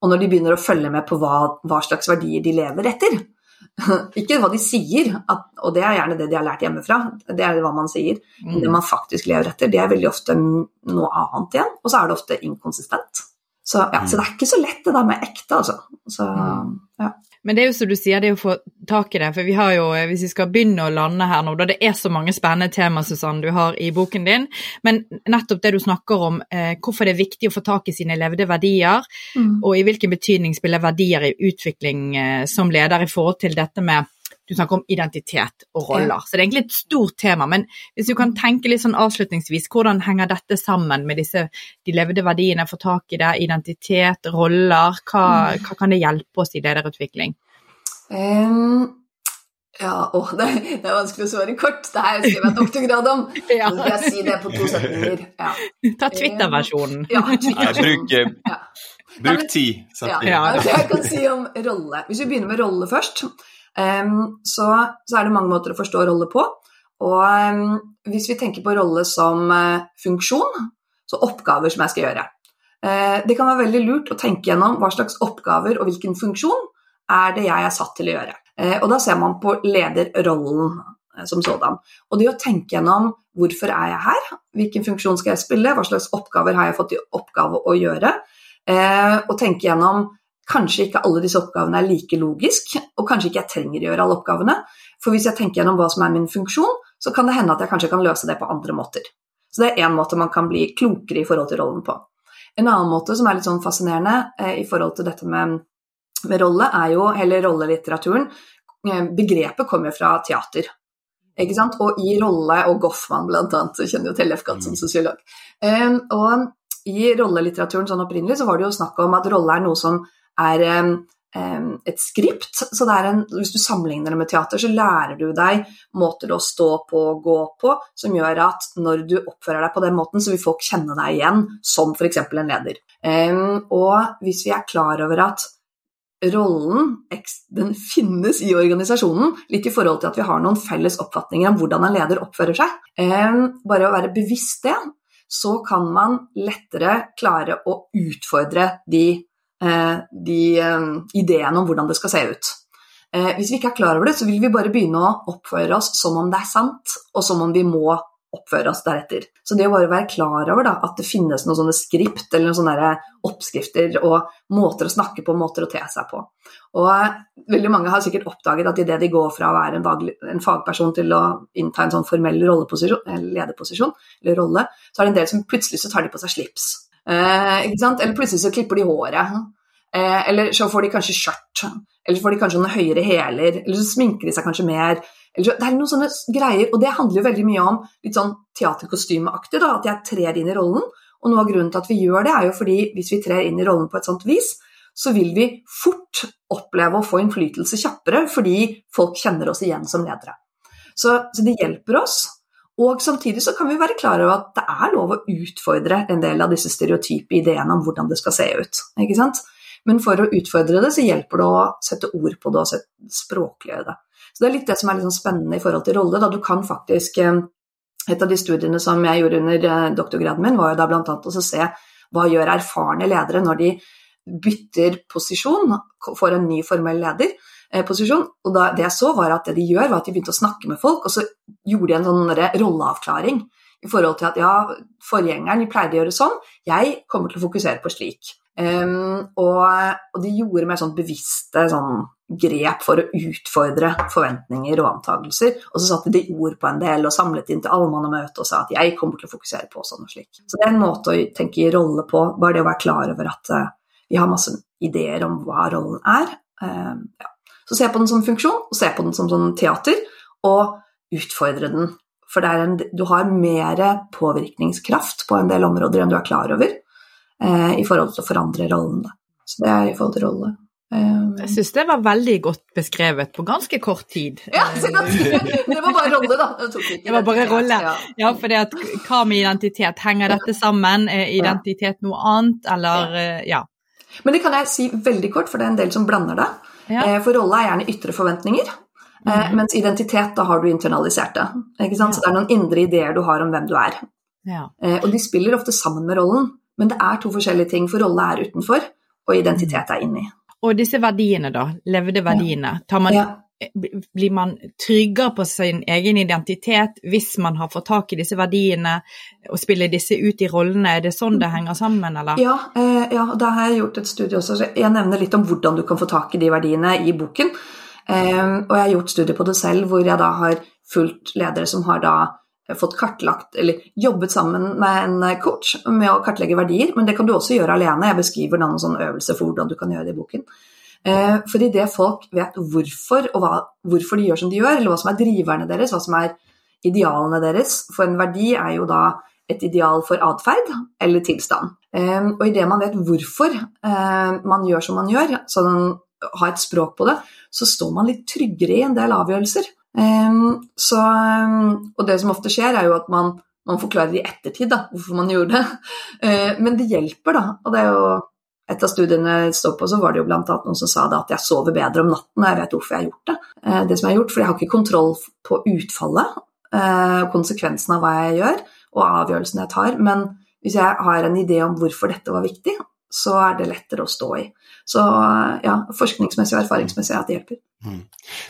Og når de begynner å følge med på hva, hva slags verdier de lever etter, ikke hva de sier, at, og det er gjerne det de har lært hjemmefra, det er hva man sier, men det man faktisk lever etter, det er veldig ofte noe annet igjen, og så er det ofte inkonsistent. Så, ja, så det er ikke så lett det der med ekte, altså. Så, ja. Men det er jo som du sier, det er å få tak i det. For vi har jo, eh, hvis vi skal begynne å lande her nå, da det er så mange spennende tema Susanne, du har i boken din, men nettopp det du snakker om, eh, hvorfor det er viktig å få tak i sine levde verdier, mm. og i hvilken betydning spiller verdier i utvikling eh, som leder i forhold til dette med du snakker om identitet og roller. Så det er egentlig et stort tema. Men hvis du kan tenke litt sånn avslutningsvis, hvordan henger dette sammen med disse de levde verdiene, få tak i det, identitet, roller, hva, mm. hva kan det hjelpe oss i lederutvikling? Um, ja, å, det, det, er vanskelig å svare kort. Det har jeg skrevet doktorgrad om. ja. Så skal jeg si det på to setninger. Ja. Ta Twitter-versjonen. Ja, Twitter bruk, ja. bruk ti Ja. Ja, jeg kan si om rolle. Hvis vi begynner med rolle først, så, så, er det mange måter å forstå rolle på. Og hvis vi tenker på rolle som eh, funksjon, så oppgaver som jeg skal gjøre. Eh, det kan være veldig lurt å tenke gjennom hva slags oppgaver og hvilken funksjon er det jeg er satt til å gjøre. Eh, og da ser man på lederrollen som sådan. Og det å tenke gjennom hvorfor er jeg her, hvilken funksjon skal jeg spille, hva slags oppgaver har jeg fått i oppgave å gjøre, og tenke gjennom Kanskje ikke alle disse oppgavene er like logisk, og kanskje ikke jeg trenger å gjøre alle oppgavene. For hvis jeg tenker gjennom hva som er min funksjon, så kan det hende at jeg kanskje kan løse det på andre måter. Så det er én måte man kan bli klokere i forhold til rollen på. En annen måte som er litt sånn fascinerende eh, i forhold til dette med, med rolle, er jo hele rollelitteraturen. Eh, begrepet kommer fra teater. Ikke sant? Og i rolle, og Goffman bl.a., kjenner jo Tellef godt som mm. sosiolog. Um, og i rollelitteraturen sånn opprinnelig så var det jo snakk om at rolle er noe som er et skript. Så en, hvis du sammenligner det med teater, så lærer du deg måter å stå på og gå på som gjør at når du oppfører deg på den måten, så vil folk kjenne deg igjen som f.eks. en leder. og hvis vi er klar over at rollen den finnes i organisasjonen, litt i forhold til at vi har noen felles oppfatninger om hvordan en leder oppfører seg. Bare å være bevisst det, så kan man lettere klare å utfordre de de eh, ideene om hvordan det skal se ut. Eh, hvis vi ikke er klar over det, så vil vi bare begynne å oppføre oss som om det er sant, og som om vi må oppføre oss deretter. Så det å bare være klar over da, at det finnes noen sånne skript eller noen sånne oppskrifter og måter å snakke på, måter å te seg på. Og veldig mange har sikkert oppdaget at idet de går fra å være en, fagperson til å innta en sånn formell lederposisjon, eller rolle, så er det en del som plutselig så tar de på seg slips. Eh, eller plutselig så klipper de håret. Eh, eller så får de kanskje skjørt. Eller så får de kanskje noen høyere hæler. Eller så sminker de seg kanskje mer. Så, det er noen sånne greier, og det handler jo veldig mye om litt sånn teaterkostymeaktig, at jeg trer inn i rollen. Og noe av grunnen til at vi gjør det, er jo fordi hvis vi trer inn i rollen på et sånt vis, så vil vi fort oppleve å få innflytelse kjappere fordi folk kjenner oss igjen som ledere. Så, så det hjelper oss og samtidig så kan vi være klar over at det er lov å utfordre en del av disse stereotype ideene om hvordan det skal se ut. ikke sant? Men for å utfordre det, så hjelper det å sette ord på det og språkliggjøre det. Så Det er litt det som er litt sånn spennende i forhold til rolle. da Du kan faktisk eh, Et av de studiene som jeg gjorde under eh, doktorgraden min, var jo da bl.a. å se hva gjør erfarne ledere når de bytter posisjon, får en ny formell leder. Eh, posisjon. Og da, det jeg så, var at det de gjør, var at de begynte å snakke med folk, og så gjorde de en sånn rolleavklaring i forhold til at ja, forgjengeren pleide å gjøre sånn, jeg kommer til å fokusere på slik. Um, og, og, de gjorde mer sånn bevisste sånn, grep for å utfordre forventninger og antakelser. Og så satte de ord på en del og samlet inn til allmannamøte og sa at jeg kommer til å fokusere på sånn og slik. Så det er en måte å tenke i rolle på, bare det å være klar over at uh, vi har masse ideer om hva rollen er. Um, ja. Så se på den som funksjon, og se på den som sånn teater, og utfordre den. For en, du har mer påvirkningskraft på en del områder enn du er klar over, eh, i forhold til å forandre rollen. Så det er i forhold til rolle. Um, jeg syns det var veldig godt beskrevet på ganske kort tid. Ja, det var bare rolle, da. Det, det var bare rolle. Ja, for det at hva med identitet? Henger dette sammen? Er identitet noe annet, eller ja. Men det kan jeg si veldig kort, for det er en del som blander det. Ja. Eh, for rolle er gjerne ytre forventninger. mm. mens identitet, da har du internalisert det. Ikke sant? Så det er noen indre ideer du har om hvem du er. Ja. Eh, og de spiller ofte sammen med rollen, men det er to forskjellige ting, for rolle er utenfor, og identitet er inni. Og disse verdiene, da. Levde verdiene. Tar man, Ja. Blir man tryggere på sin egen identitet hvis man har fått tak i disse verdiene og spiller disse ut i rollene? Er det sånn det henger sammen, eller? Ja, eh, ja, da har jeg gjort et studie også. Jeg nevner litt om hvordan du kan få tak i de verdiene i boken. Eh, og jeg har gjort studie på det selv, hvor jeg da har fulgt ledere som har da fått kartlagt, eller jobbet sammen med en coach med å kartlegge verdier, men det kan du også gjøre alene. Jeg beskriver da en sånn øvelse for hvordan du kan gjøre det i boken. Eh, fordi det folk vet hvorfor, og hva, hvorfor de gjør som de gjør, eller hva som er driverne deres, hva som er idealene deres, for en verdi er jo da et ideal for atferd eller tilstand. Eh, og idet man vet hvorfor eh, man gjør som man gjør, sånn ha et språk på det, så står man litt tryggere i en del avgjørelser. Så, og det som ofte skjer, er jo at man, man forklarer i ettertid da, hvorfor man gjorde det. Men det hjelper, da. Og det er jo et av studiene jeg står på, så var det jo blant annet noen som sa det at jeg sover bedre om natten, og jeg vet hvorfor jeg har gjort det. Uh, det som jeg har gjort, For jeg har ikke kontroll på utfallet, uh, konsekvensen av hva jeg gjør, og avgjørelsen jeg tar. Men hvis jeg har en idé om hvorfor dette var viktig, så er det lettere å stå i. Så ja, forskningsmessig og erfaringsmessig at det hjelper. Mm.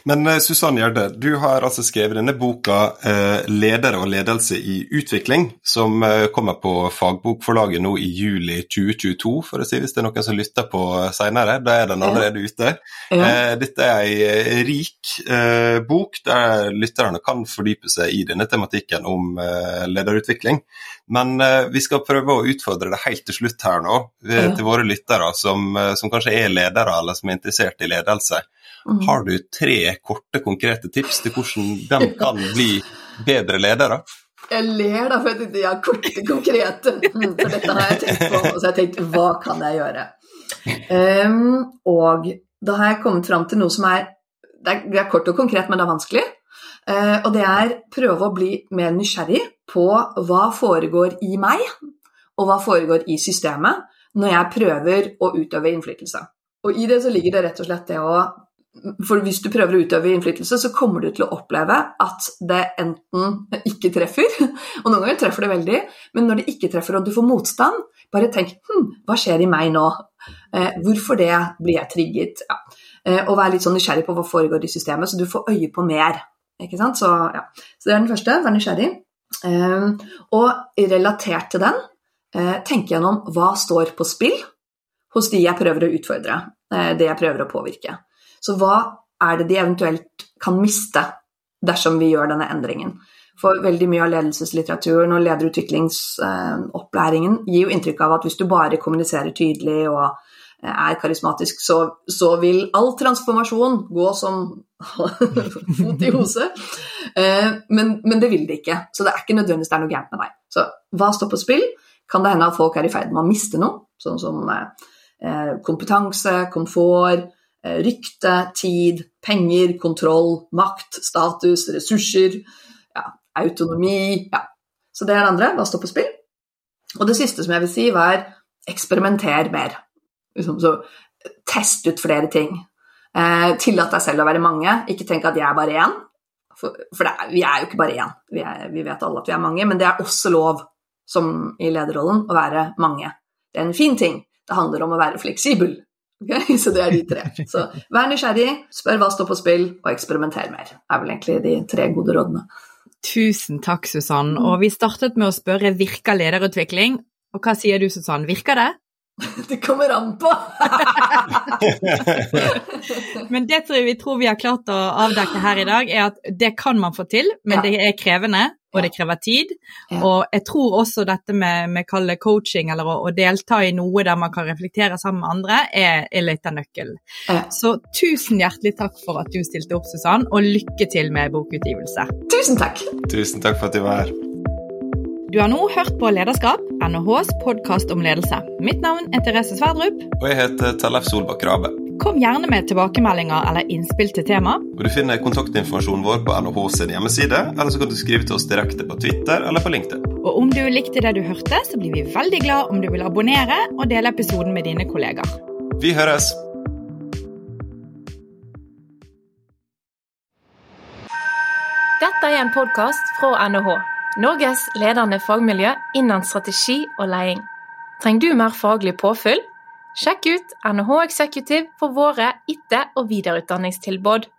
Men Susanne Susann Gjerde, du har altså skrevet denne boka uh, 'Ledere og ledelse i utvikling', som uh, kommer på fagbokforlaget nå i juli 2022, for å si hvis det er noen som lytter på senere. Da er den allerede ute. Ja. dette er ei rik bok der lytterne kan fordype seg i denne tematikken om lederutvikling. Men vi skal prøve å utfordre det helt til slutt her nå, til våre lyttere som, som kanskje er ledere eller som er interessert i ledelse. Mm. Har du tre korte, konkrete tips til hvordan de kan bli bedre ledere? Jeg ler da, for at jeg har korte, konkrete. Mm, For dette har jeg tenkt på. Og så har jeg tenkt hva kan jeg gjøre? Um, og da har jeg kommet fram til noe som er det er, det er kort og konkret, men det er vanskelig. Uh, og det er prøve å bli mer nysgjerrig på hva foregår i meg, og hva foregår i systemet, når jeg prøver å utøve innflytelse. Og i det så ligger det rett og slett det å For hvis du prøver å utøve innflytelse, så kommer du til å oppleve at det enten ikke treffer, og noen ganger treffer det veldig, men når det ikke treffer og du får motstand, bare tenk hm, hva skjer i meg nå? Eh, hvorfor det? Blir jeg trigget? Ja. Eh, og vær litt sånn nysgjerrig på hva foregår i systemet, så du får øye på mer. Ikke sant? Så, ja. så det er den første, vær nysgjerrig. Eh, og relatert til den, eh, tenk gjennom hva står på spill hos de jeg prøver å utfordre, eh, det jeg prøver å påvirke. Så hva er det de eventuelt kan miste dersom vi gjør denne endringen? For veldig mye av ledelseslitteraturen og lederutviklingsopplæringen gir jo inntrykk av at hvis du bare kommuniserer tydelig og eh, er karismatisk, så, så vil all transformasjon gå som fot i hose. Men, men det vil det ikke. Så det er ikke nødvendigvis det er noe gærent med deg. Så hva står på spill? Kan det hende at folk er i ferd med å miste noe, sånn som eh, kompetanse, komfort, eh, rykte, tid, penger, kontroll, makt, status, ressurser, ja, autonomi ja. Så det er det andre. Hva står på spill? Og det siste som jeg vil si, var eksperimenter mer. Liksom, så test ut flere ting. Eh, Tillat deg selv å være mange. Ikke tenk at jeg er bare én. For, for er, vi er jo ikke bare én. Vi, er, vi vet alle at vi er mange, men det er også lov, som i lederrollen, å være mange. Det er en fin ting. Det handler om å være fleksibel. Okay? Så det er de tre. Så vær nysgjerrig, spør hva står på spill, og eksperimenter mer. Det er vel egentlig de tre gode rådene. Tusen takk, Susann. Og vi startet med å spørre virker lederutvikling. Og hva sier du, Susann? Virker det? Det kommer an på! Men det tror vi tror vi har klart å avdekke her i dag, er at det kan man få til, men det er krevende, og det krever tid. Ja. Og jeg tror også dette med, med kalle coaching, eller å, å delta i noe der man kan reflektere sammen med andre, er, er litt av nøkkelen. Ja. Så tusen hjertelig takk for at du stilte opp, Susann, og lykke til med bokutgivelse. Tusen takk! Tusen takk for at du var her. Du har nå hørt på Lederskap, NHHs podkast om ledelse. Mitt navn er Therese Sverdrup. Og jeg heter Tellef Solbakk Rabe. Kom gjerne med tilbakemeldinger eller innspill til tema. Og Du finner kontaktinformasjonen vår på NHH sin hjemmeside, eller så kan du skrive til oss direkte på Twitter eller på LinkedIn. Og om du likte det du hørte, så blir vi veldig glad om du vil abonnere og dele episoden med dine kollegaer. Vi høres! Dette er en podkast fra NHH, Norges ledende fagmiljø innen strategi og leding. Trenger du mer faglig påfyll? Sjekk ut NHH Executive for våre etter- og videreutdanningstilbud.